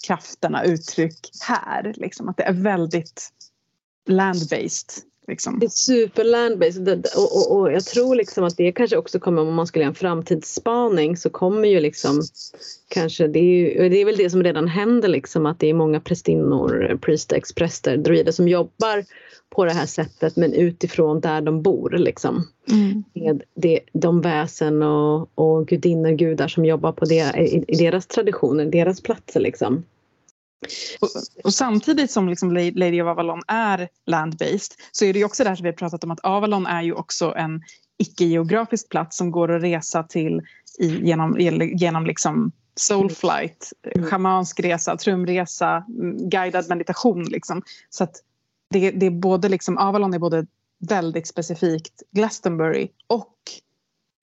krafterna uttryck här. Liksom, att det är väldigt land-based. Liksom. Det är super land-based och, och, och jag tror liksom att det kanske också kommer om man skulle göra en framtidsspaning så kommer ju liksom kanske det är, ju, det är väl det som redan händer liksom att det är många prästinnor, priestex, präster, druider som jobbar på det här sättet men utifrån där de bor liksom. Mm. Med det, de väsen och, och gudinnor, gudar som jobbar på det, i, i deras traditioner, deras platser liksom. Och, och samtidigt som liksom La- Lady of Avalon är land-based så är det också det här som vi har pratat om att Avalon är ju också en icke-geografisk plats som går att resa till i, genom, genom liksom soul flight, Mm. schamansk resa, trumresa, mm, guidad meditation. Liksom. Så att det, det är både liksom, Avalon är både väldigt specifikt Glastonbury och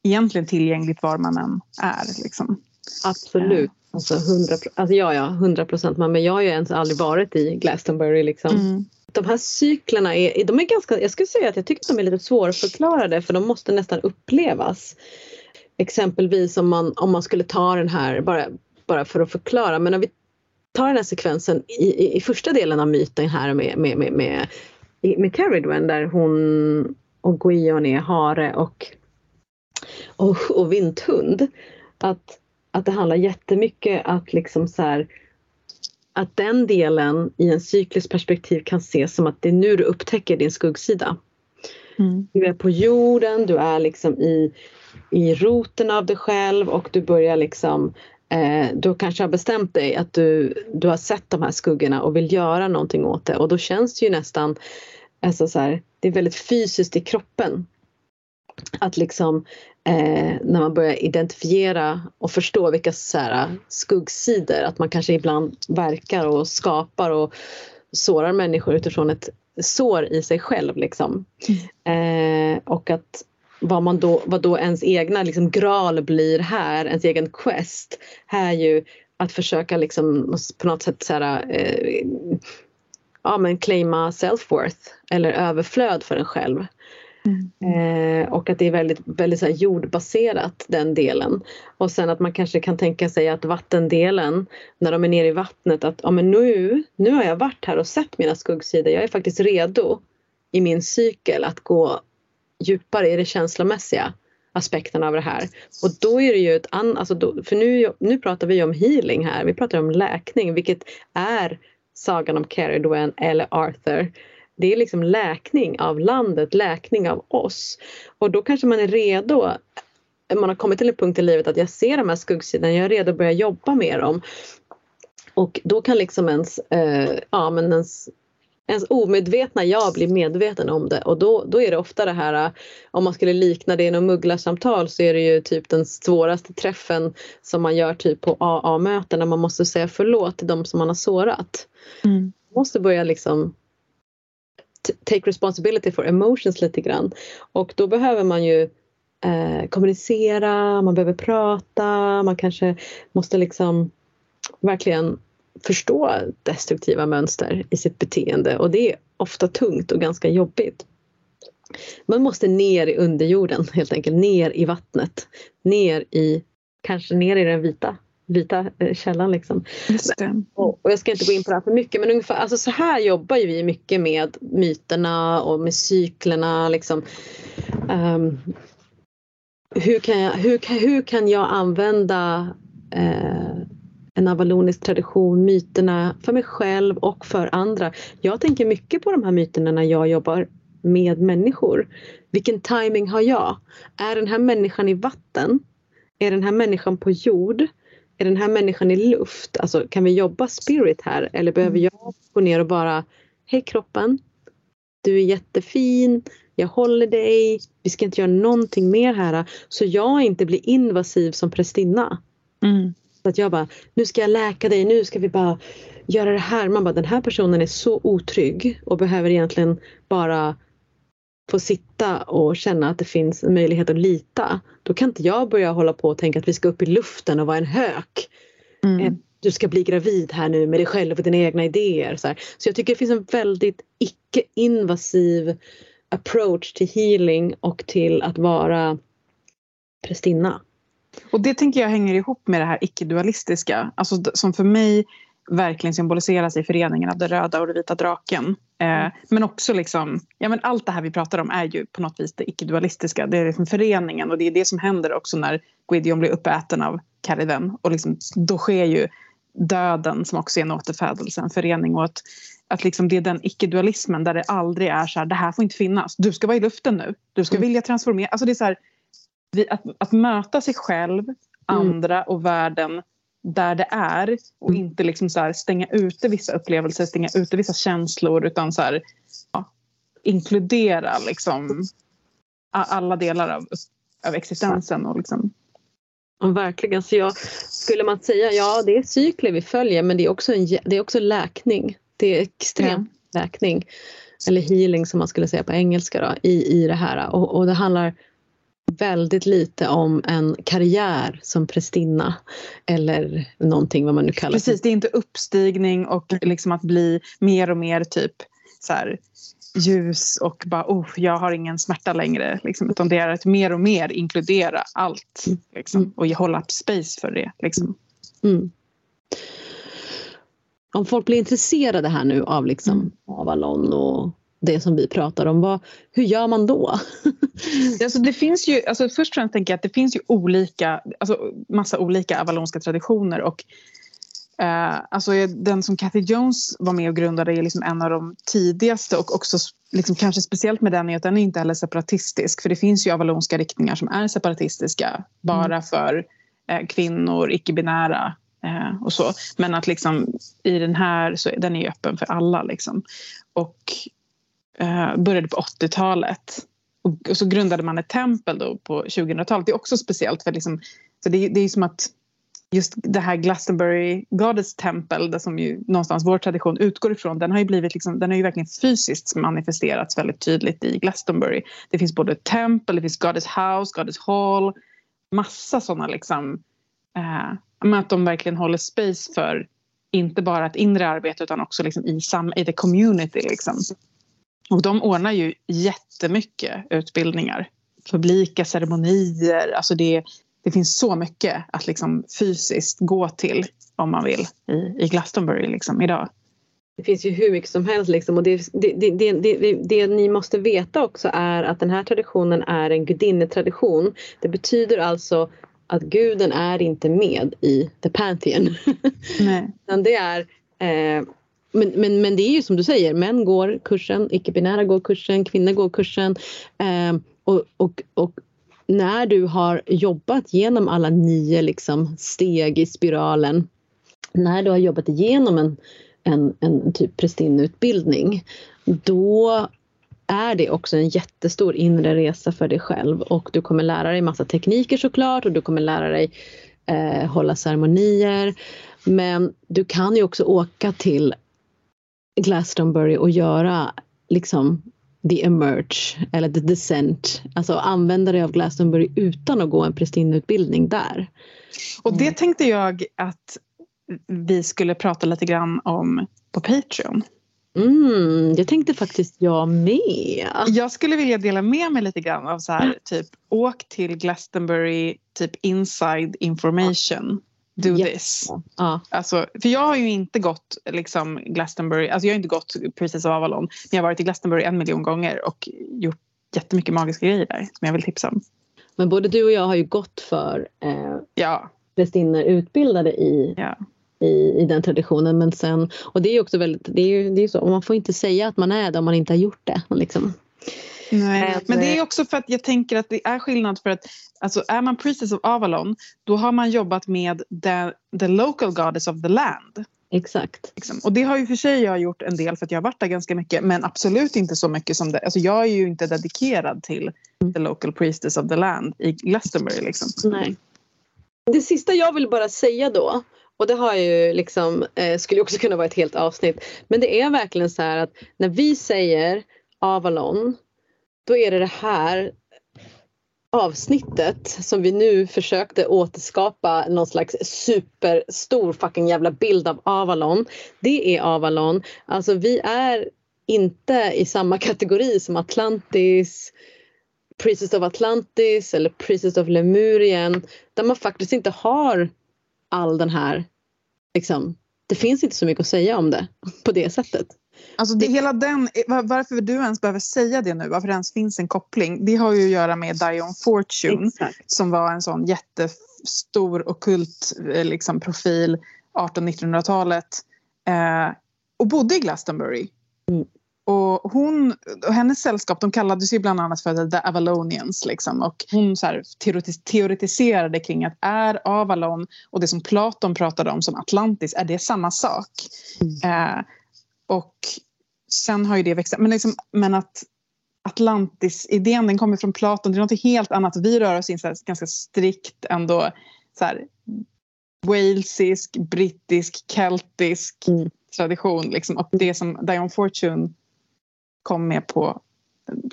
egentligen tillgängligt var man än är. Liksom. Absolut. Alltså 100, alltså ja, ja, 100 procent. Men jag har ju ens aldrig varit i Glastonbury. Liksom. Mm. De här cyklerna är, de är ganska, jag skulle säga att jag tycker att de är lite svårförklarade för de måste nästan upplevas. Exempelvis om man, om man skulle ta den här, bara, bara för att förklara, men om vi tar den här sekvensen i, i, i första delen av myten här med, med, med, med, med Caridwen där hon och Guion är hare och, och, och vinthund. Att, att det handlar jättemycket att liksom så här, att den delen i en cyklisk perspektiv kan ses som att det är nu du upptäcker din skuggsida. Mm. Du är på jorden, du är liksom i, i roten av dig själv och du börjar liksom du kanske har bestämt dig att du, du har sett de här skuggorna och vill göra någonting åt det och då känns det ju nästan alltså så här, det är väldigt fysiskt i kroppen. Att liksom eh, när man börjar identifiera och förstå vilka så här, skuggsidor, att man kanske ibland verkar och skapar och sårar människor utifrån ett sår i sig själv. Liksom. Eh, och att vad, man då, vad då ens egna liksom, graal blir här, ens egen quest, här är ju att försöka liksom, på något sätt så här, eh, ja, men claima self-worth eller överflöd för en själv. Eh, och att det är väldigt, väldigt så jordbaserat den delen. Och sen att man kanske kan tänka sig att vattendelen, när de är nere i vattnet, att ja, men nu, nu har jag varit här och sett mina skuggsidor. Jag är faktiskt redo i min cykel att gå djupare i det känslomässiga aspekterna av det här. Och då är det ju ett annat, alltså då, för nu, nu pratar vi om healing här, vi pratar om läkning, vilket är sagan om Caridwen eller Arthur. Det är liksom läkning av landet, läkning av oss. Och då kanske man är redo, man har kommit till en punkt i livet att jag ser de här skuggsidorna, jag är redo att börja jobba med dem. Och då kan liksom ens, eh, ja men ens ens omedvetna jag blir medveten om det och då, då är det ofta det här om man skulle likna det i något mugglarsamtal så är det ju typ den svåraste träffen som man gör typ på AA-möten när man måste säga förlåt till de som man har sårat. Mm. Man måste börja liksom take responsibility for emotions lite grann och då behöver man ju eh, kommunicera, man behöver prata, man kanske måste liksom verkligen förstå destruktiva mönster i sitt beteende och det är ofta tungt och ganska jobbigt. Man måste ner i underjorden helt enkelt, ner i vattnet, ner i, kanske ner i den vita, vita eh, källan liksom. Och, och jag ska inte gå in på det här för mycket men ungefär, alltså så här jobbar ju vi mycket med myterna och med cyklerna liksom. Ehm, hur, kan jag, hur, hur kan jag använda eh, en avalonisk tradition, myterna för mig själv och för andra. Jag tänker mycket på de här myterna när jag jobbar med människor. Vilken timing har jag? Är den här människan i vatten? Är den här människan på jord? Är den här människan i luft? Alltså kan vi jobba spirit här eller behöver jag gå ner och bara Hej kroppen, du är jättefin, jag håller dig, vi ska inte göra någonting mer här så jag inte blir invasiv som prästinna. Mm. Att jag bara, nu ska jag läka dig, nu ska vi bara göra det här. Man bara, den här personen är så otrygg och behöver egentligen bara få sitta och känna att det finns en möjlighet att lita. Då kan inte jag börja hålla på och tänka att vi ska upp i luften och vara en hök. Mm. Eh, Du ska bli gravid här nu med dig själv och dina egna idéer. Så, här. så jag tycker det finns en väldigt icke-invasiv approach till healing och till att vara prästinna. Och det tänker jag hänger ihop med det här icke-dualistiska. Alltså som för mig verkligen symboliseras i föreningen av det röda och det vita draken. Eh, men också liksom, ja men allt det här vi pratar om är ju på något vis det icke-dualistiska. Det är liksom föreningen och det är det som händer också när Gwydion blir uppäten av Cariven. Och liksom, då sker ju döden som också är en återfödelse, en förening och att, att liksom det är den icke-dualismen där det aldrig är så här, det här får inte finnas, du ska vara i luften nu, du ska Mm. vilja transformera. Alltså det är så här, vi, att, att möta sig själv, andra och världen där det är och Mm. inte liksom så stänga ute vissa upplevelser, stänga ute vissa känslor utan så här, ja, inkludera liksom alla delar av, av existensen. Och liksom, Ja, verkligen. Så jag, skulle man säga, ja det är cykler vi följer men det är också, en, det är också läkning. Det är extrem läkning. Eller healing som man skulle säga på engelska då, i, i det här. Och, och det handlar väldigt lite om en karriär som prästinna. Eller någonting vad man nu kallar precis, det är inte uppstigning och liksom att bli mer och mer typ så här, ljus och bara oh, jag har ingen smärta längre. Liksom, utan det är att mer och mer inkludera allt liksom, Mm. och hålla space för det. Liksom. Mm. Om folk blir intresserade här nu av liksom Mm. Avalon och det som vi pratar om, vad, hur gör man då? Alltså det finns ju, alltså först och främst tänker jag att det finns ju olika, alltså massa olika avalonska traditioner och eh, alltså den som Kathy Jones var med och grundade är liksom en av de tidigaste och också liksom kanske speciellt med den är att den är inte heller separatistisk för det finns ju avalonska riktningar som är separatistiska bara för eh, kvinnor, icke-binära eh, och så. Men att liksom i den här så den är öppen för alla liksom. Och eh, började på 80-talet. Och, och så grundade man ett tempel då på 2000-talet. Det är också speciellt för liksom, så det, det är som att just det här Glastonbury Goddess Temple, där som ju någonstans vår tradition utgår ifrån, den har ju blivit liksom, den har ju verkligen fysiskt manifesterats väldigt tydligt i Glastonbury. Det finns både tempel, det finns Goddess House, Goddess Hall, massa sådana liksom, eh, att de verkligen håller space för inte bara ett inre arbete utan också liksom i, sam, i the community. Liksom. Och de ordnar ju jättemycket utbildningar. Publika ceremonier. Alltså det, det finns så mycket att liksom fysiskt gå till om man vill i, i Glastonbury liksom idag. Det finns ju hur mycket som helst liksom och det, det, det, det, ni måste veta också är att den här traditionen är en gudinnetradition. Det betyder alltså att guden är inte med i the pantheon. Nej. Det är eh, men, men, men det är ju som du säger, män går kursen, icke-binära går kursen, kvinnor går kursen. Eh, och, och, och när du har jobbat genom alla nio liksom, steg i spiralen, när du har jobbat igenom en, en, en typ prästinneutbildning, då är det också en jättestor inre resa för dig själv och du kommer lära dig massa tekniker såklart och du kommer lära dig eh, hålla ceremonier. Men du kan ju också åka till Glastonbury och göra liksom the emerge eller the descent. Alltså använda dig av Glastonbury utan att gå en prästinneutbildning där. Och det tänkte jag att vi skulle prata lite grann om på Patreon. Mm, jag tänkte faktiskt jag med. Jag skulle vilja dela med mig lite grann av så här, typ åk till Glastonbury, typ inside information. Do Ja. this. Ja. Alltså, för jag har ju inte gått liksom Glastonbury, alltså jag har inte gått Princess of Avalon, men jag har varit i Glastonbury en miljon gånger och gjort jättemycket magiska grejer där som jag vill tipsa om. Men både du och jag har ju gått för eh, Ja, prästinnor utbildade i, ja. i, i den traditionen. Men sen, och det är ju också väldigt, det är ju det är så, man får inte säga att man är det om man inte har gjort det. Liksom. Nej. Men, det är också för att jag tänker att det är skillnad för att alltså, är man Princess of Avalon då har man jobbat med the, the local goddess of the land. Exakt. Liksom. Och det har ju för sig jag gjort en del för att jag har varit där ganska mycket men absolut inte så mycket som det. Alltså jag är ju inte dedikerad till the local priestess of the land i Glastonbury liksom. Nej. Det sista jag vill bara säga då, och det har ju liksom, eh, skulle också kunna vara ett helt avsnitt, men det är verkligen så här att när vi säger Avalon, då är det det här avsnittet som vi nu försökte återskapa någon slags superstor fucking jävla bild av Avalon. Det är Avalon. Alltså vi är inte i samma kategori som Atlantis, Princess of Atlantis eller Princess of Lemurien där man faktiskt inte har all den här liksom, det finns inte så mycket att säga om det på det sättet. Alltså det, hela den, var- varför du ens behöver säga det nu, varför det ens finns en koppling, det har ju att göra med Dion Fortune Exakt. som var en sån jättestor okult eh, liksom, profil 1800-1900-talet eh, och bodde i Glastonbury. Mm. Och, hon, och hennes sällskap de kallades ju bland annat för The Avalonians. Liksom, och hon så här, teoretis- teoretiserade kring att är Avalon och det som Platon pratade om som Atlantis, är det samma sak? Eh, och sen har ju det växt men, liksom, men att Atlantis-idén den kommer från Platon, det är något helt annat. Vi rör oss i en så ganska strikt ändå så här, walesisk, brittisk, keltisk Mm. tradition. Liksom. Och det som Dion Fortune kom med på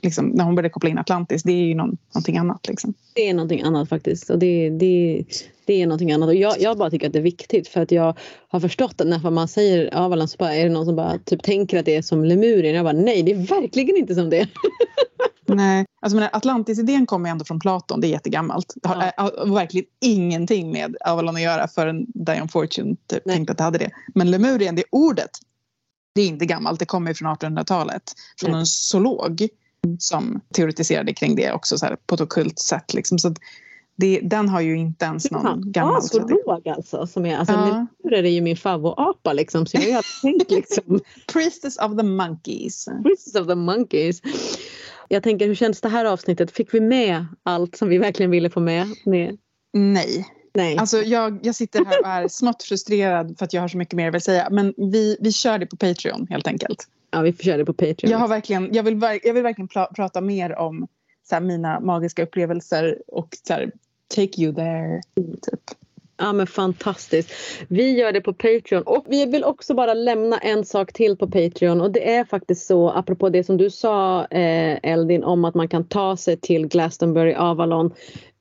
liksom, när hon började koppla in Atlantis, det är ju någon, någonting annat. Liksom. Det är någonting annat faktiskt. Och det, det, det är någonting annat. Och jag, jag bara tycker att det är viktigt för att jag har förstått att när man säger Avalan så bara, är det någon som bara typ tänker att det är som Lemurien. Jag bara nej, det är verkligen inte som det. Nej, alltså, men Atlantis-idén kommer ändå från Platon, det är jättegammalt. Det har, Ja. har verkligen ingenting med Avalon att göra förrän Dion Fortune typ, Nej. tänkte att det hade det. Men Lemurien, det ordet, det är inte gammalt, det kommer från 1800-talet. Från Nej. en zoolog som teoretiserade kring det också så här, på ett ockult sätt. Liksom. Så det, den har ju inte ens någon gammal så tradition. låg alltså. Som är, alltså Ja. Lemurer är ju min favoritapa liksom. Så jag har ju tänkt liksom Priestess of the Monkeys. Princess of the Monkeys. Jag tänker hur känns det här avsnittet? Fick vi med allt som vi verkligen ville få med? med? Nej. Nej. Alltså jag, jag sitter här och är smått frustrerad för att jag har så mycket mer jag vill säga. Men vi, vi kör det på Patreon helt enkelt. Ja, vi får köra det på Patreon. Jag, har verkligen, jag, vill, jag vill verkligen pra, prata mer om så här, mina magiska upplevelser och så här, take you there. Typ. Ja men fantastiskt. Vi gör det på Patreon och vi vill också bara lämna en sak till på Patreon och det är faktiskt så apropå det som du sa eh, Eldin om att man kan ta sig till Glastonbury Avalon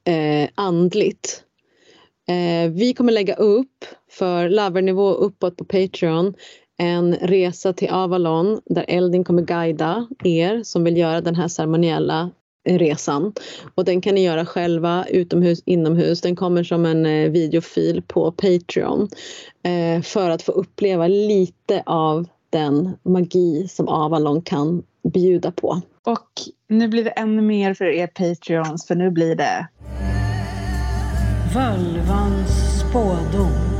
eh, andligt. Eh, vi kommer lägga upp för lavernivå uppåt på Patreon en resa till Avalon där Eldin kommer guida er som vill göra den här ceremoniella resan. Och den kan ni göra själva utomhus, inomhus. Den kommer som en eh, videofil på Patreon. Eh, för att få uppleva lite av den magi som Avalon kan bjuda på. Och nu blir det ännu mer för er Patreons för nu blir det Völvans spådom.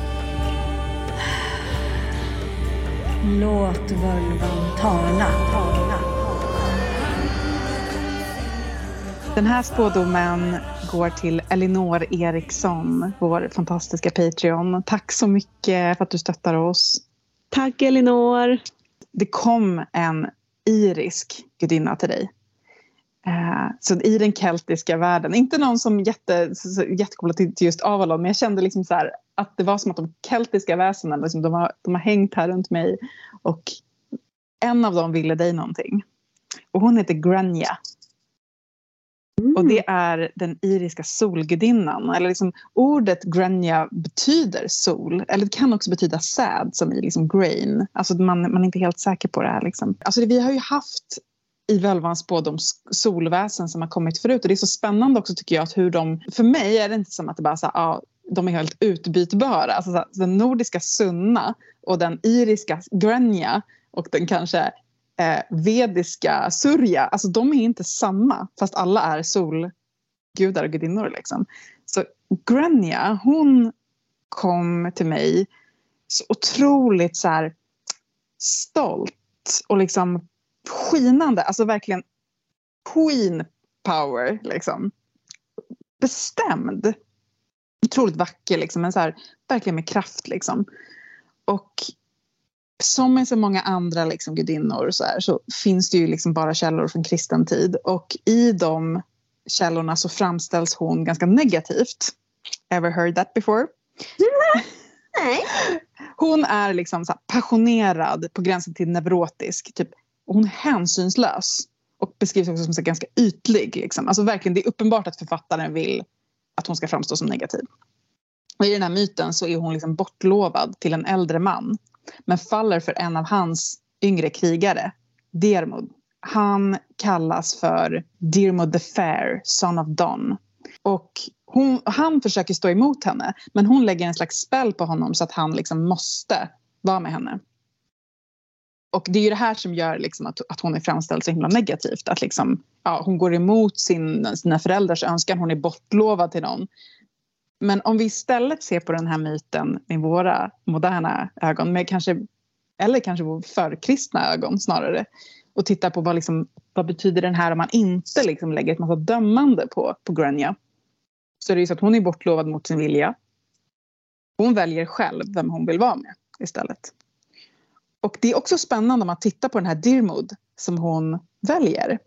Låt völvan tala. Den här spådomen går till Elinor Eriksson, vår fantastiska Patreon. Tack så mycket för att du stöttar oss. Tack Elinor! Det kom en irisk gudinna till dig. Eh, så i den keltiska världen, inte någon som jätte, jättekopplad till, till just Avalon, men jag kände liksom så här, att det var som att de keltiska väsenen, liksom, de, har, de har hängt här runt mig och en av dem ville dig någonting. Och hon heter Grania. Och det är den iriska solgudinnan. Eller liksom, ordet Grania betyder sol. Eller det kan också betyda säd, som i liksom grain. Alltså man, man är inte helt säker på det här. Liksom. Alltså det, vi har ju haft i völvans spådom solväsen som har kommit förut. Och det är så spännande också tycker jag att hur de... För mig är det inte som att det bara så här, ja, de är helt utbytbara. Alltså den nordiska Sunna och den iriska Grenja och den kanske eh, vediska Surya, alltså de är inte samma fast alla är solgudar och gudinnor. Liksom. Så Grenja, hon kom till mig så otroligt så här, stolt och liksom skinande, alltså verkligen queen power liksom. Bestämd. Otroligt vacker liksom, men så här, verkligen med kraft liksom. Och som med så många andra liksom, gudinnor så, här, så finns det ju liksom bara källor från kristen tid. Och i de källorna så framställs hon ganska negativt. Ever heard that before? Nej. Hon är liksom så passionerad på gränsen till neurotisk. Typ hon är hänsynslös och beskrivs också som så ganska ytlig. Liksom. Alltså verkligen, det är uppenbart att författaren vill att hon ska framstå som negativ. Och I den här myten så är hon liksom bortlovad till en äldre man men faller för en av hans yngre krigare, Dermod. Han kallas för Dermod the Fair, son of Don. Och hon, han försöker stå emot henne men hon lägger en slags spell på honom så att han liksom måste vara med henne. Och det är ju det här som gör liksom att, att hon är framställd så himla negativt. Att liksom, ja, hon går emot sin, sina föräldrars önskan, hon är bortlovad till någon. Men om vi istället ser på den här myten med våra moderna ögon, med kanske, eller kanske förkristna ögon snarare, och tittar på vad, liksom, vad betyder den här om man inte liksom lägger ett massa dömande på, på Grania. Så är det ju så att hon är bortlovad mot sin vilja. Hon väljer själv vem hon vill vara med istället. Och det är också spännande om man tittar på den här Dirmod som hon väljer.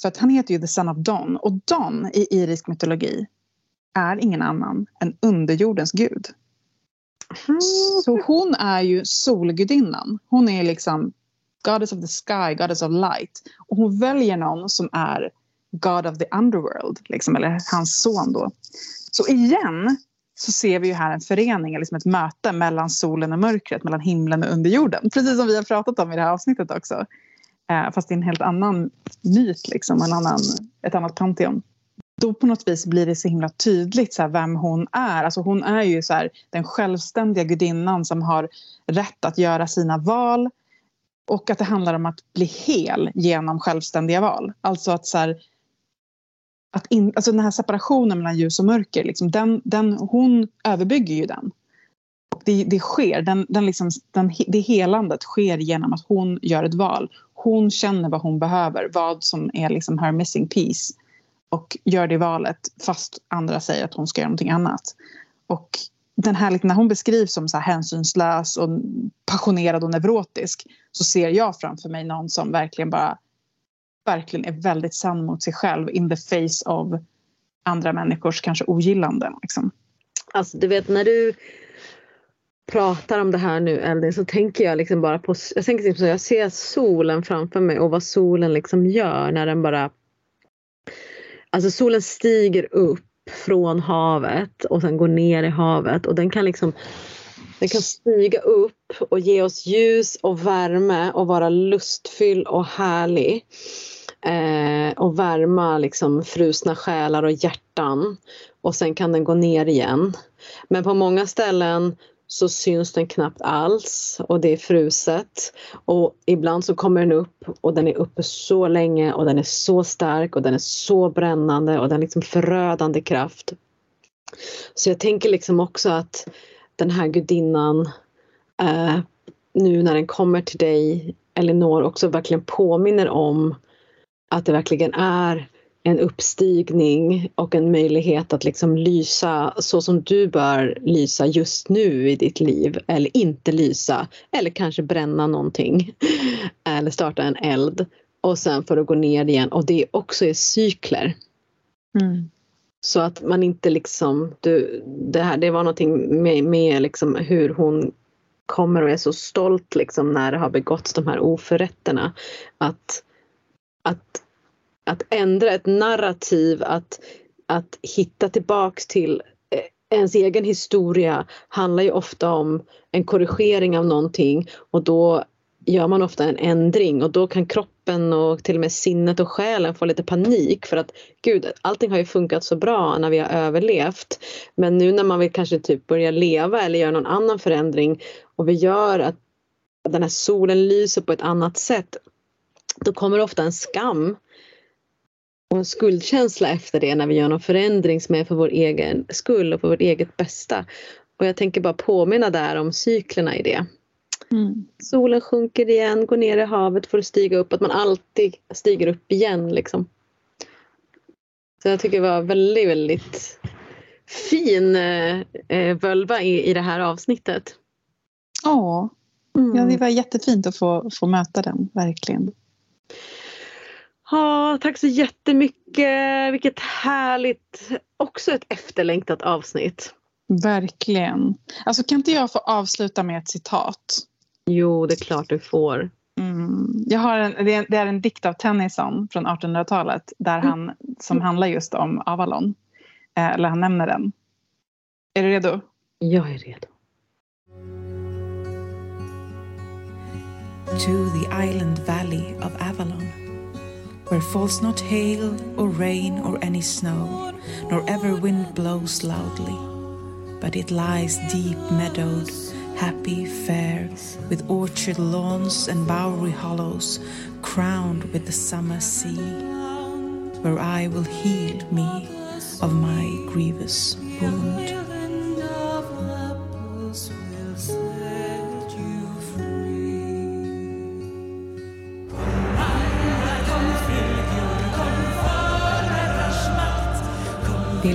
För att han heter ju The Son of Don och Don i irisk mytologi är ingen annan än underjordens gud. Så hon är ju solgudinnan. Hon är liksom Goddess of the sky, Goddess of light. Och hon väljer någon som är God of the underworld, liksom, eller hans son då. Så igen så ser vi ju här en förening, liksom ett möte mellan solen och mörkret, mellan himlen och underjorden. Precis som vi har pratat om i det här avsnittet också. Eh, fast det är en helt annan myt, liksom, en annan, ett annat pantheon. Då på något vis blir det så himla tydligt så här, vem hon är. Alltså hon är ju så här, den självständiga gudinnan som har rätt att göra sina val. Och att det handlar om att bli hel genom självständiga val. Alltså att så här, att in, alltså den här separationen mellan ljus och mörker, liksom, den, den, hon överbygger ju den. Och det, det sker, den, den liksom, den, det helandet sker genom att hon gör ett val. Hon känner vad hon behöver, vad som är liksom her missing piece och gör det valet fast andra säger att hon ska göra någonting annat. Och den här, när hon beskrivs som så här hänsynslös och passionerad och neurotisk så ser jag framför mig någon som verkligen bara verkligen är väldigt sann mot sig själv in the face of andra människors kanske ogillande. Liksom. Alltså du vet när du pratar om det här nu Eldin så tänker jag liksom bara på, jag tänker liksom så jag ser solen framför mig och vad solen liksom gör när den bara Alltså solen stiger upp från havet och sen går ner i havet och den kan liksom den kan stiga upp och ge oss ljus och värme och vara lustfylld och härlig. Eh, och värma liksom frusna själar och hjärtan. Och sen kan den gå ner igen. Men på många ställen så syns den knappt alls och det är fruset. Och ibland så kommer den upp och den är uppe så länge och den är så stark och den är så brännande och den är liksom förödande kraft. Så jag tänker liksom också att den här gudinnan eh, nu när den kommer till dig, Elinor, också verkligen påminner om att det verkligen är en uppstigning och en möjlighet att liksom lysa så som du bör lysa just nu i ditt liv eller inte lysa eller kanske bränna någonting eller starta en eld och sen får du gå ner igen och det också är cykler. Mm. Så att man inte liksom, du, det här det var någonting med, med liksom hur hon kommer och är så stolt liksom när det har begåtts de här oförrätterna. Att, att att ändra ett narrativ, att, att hitta tillbaks till eh, ens egen historia handlar ju ofta om en korrigering av någonting och då gör man ofta en ändring och då kan kroppen och till och med sinnet och själen få lite panik för att gud, allting har ju funkat så bra när vi har överlevt. Men nu när man vill kanske typ börja leva eller göra någon annan förändring och vi gör att den här solen lyser på ett annat sätt, då kommer ofta en skam och en skuldkänsla efter det när vi gör någon förändring som är för vår egen skull och för vårt eget bästa. Och jag tänker bara påminna där om cyklerna i det. Mm. Solen sjunker igen, går ner i havet för att stiga upp, att man alltid stiger upp igen liksom. Så jag tycker det var väldigt, väldigt fin eh, völva i, i det här avsnittet. Ja, mm. ja det var jättefint att få, få möta den, verkligen. Ja, tack så jättemycket. Vilket härligt, också ett efterlängtat avsnitt. Verkligen. Alltså kan inte jag få avsluta med ett citat? Jo, det är klart du får. Mm. Jag har en, det, är, det är en dikt av Tennyson från 1800-talet där han, som handlar just om Avalon. Eh, eller han nämner den. Är du redo? Jag är redo. To the island valley of Avalon, where falls not hail or rain or any snow, nor ever wind blows loudly, but it lies deep meadowed, happy, fair, with orchard lawns and bowery hollows, crowned with the summer sea, where I will heal me of my grievous wound.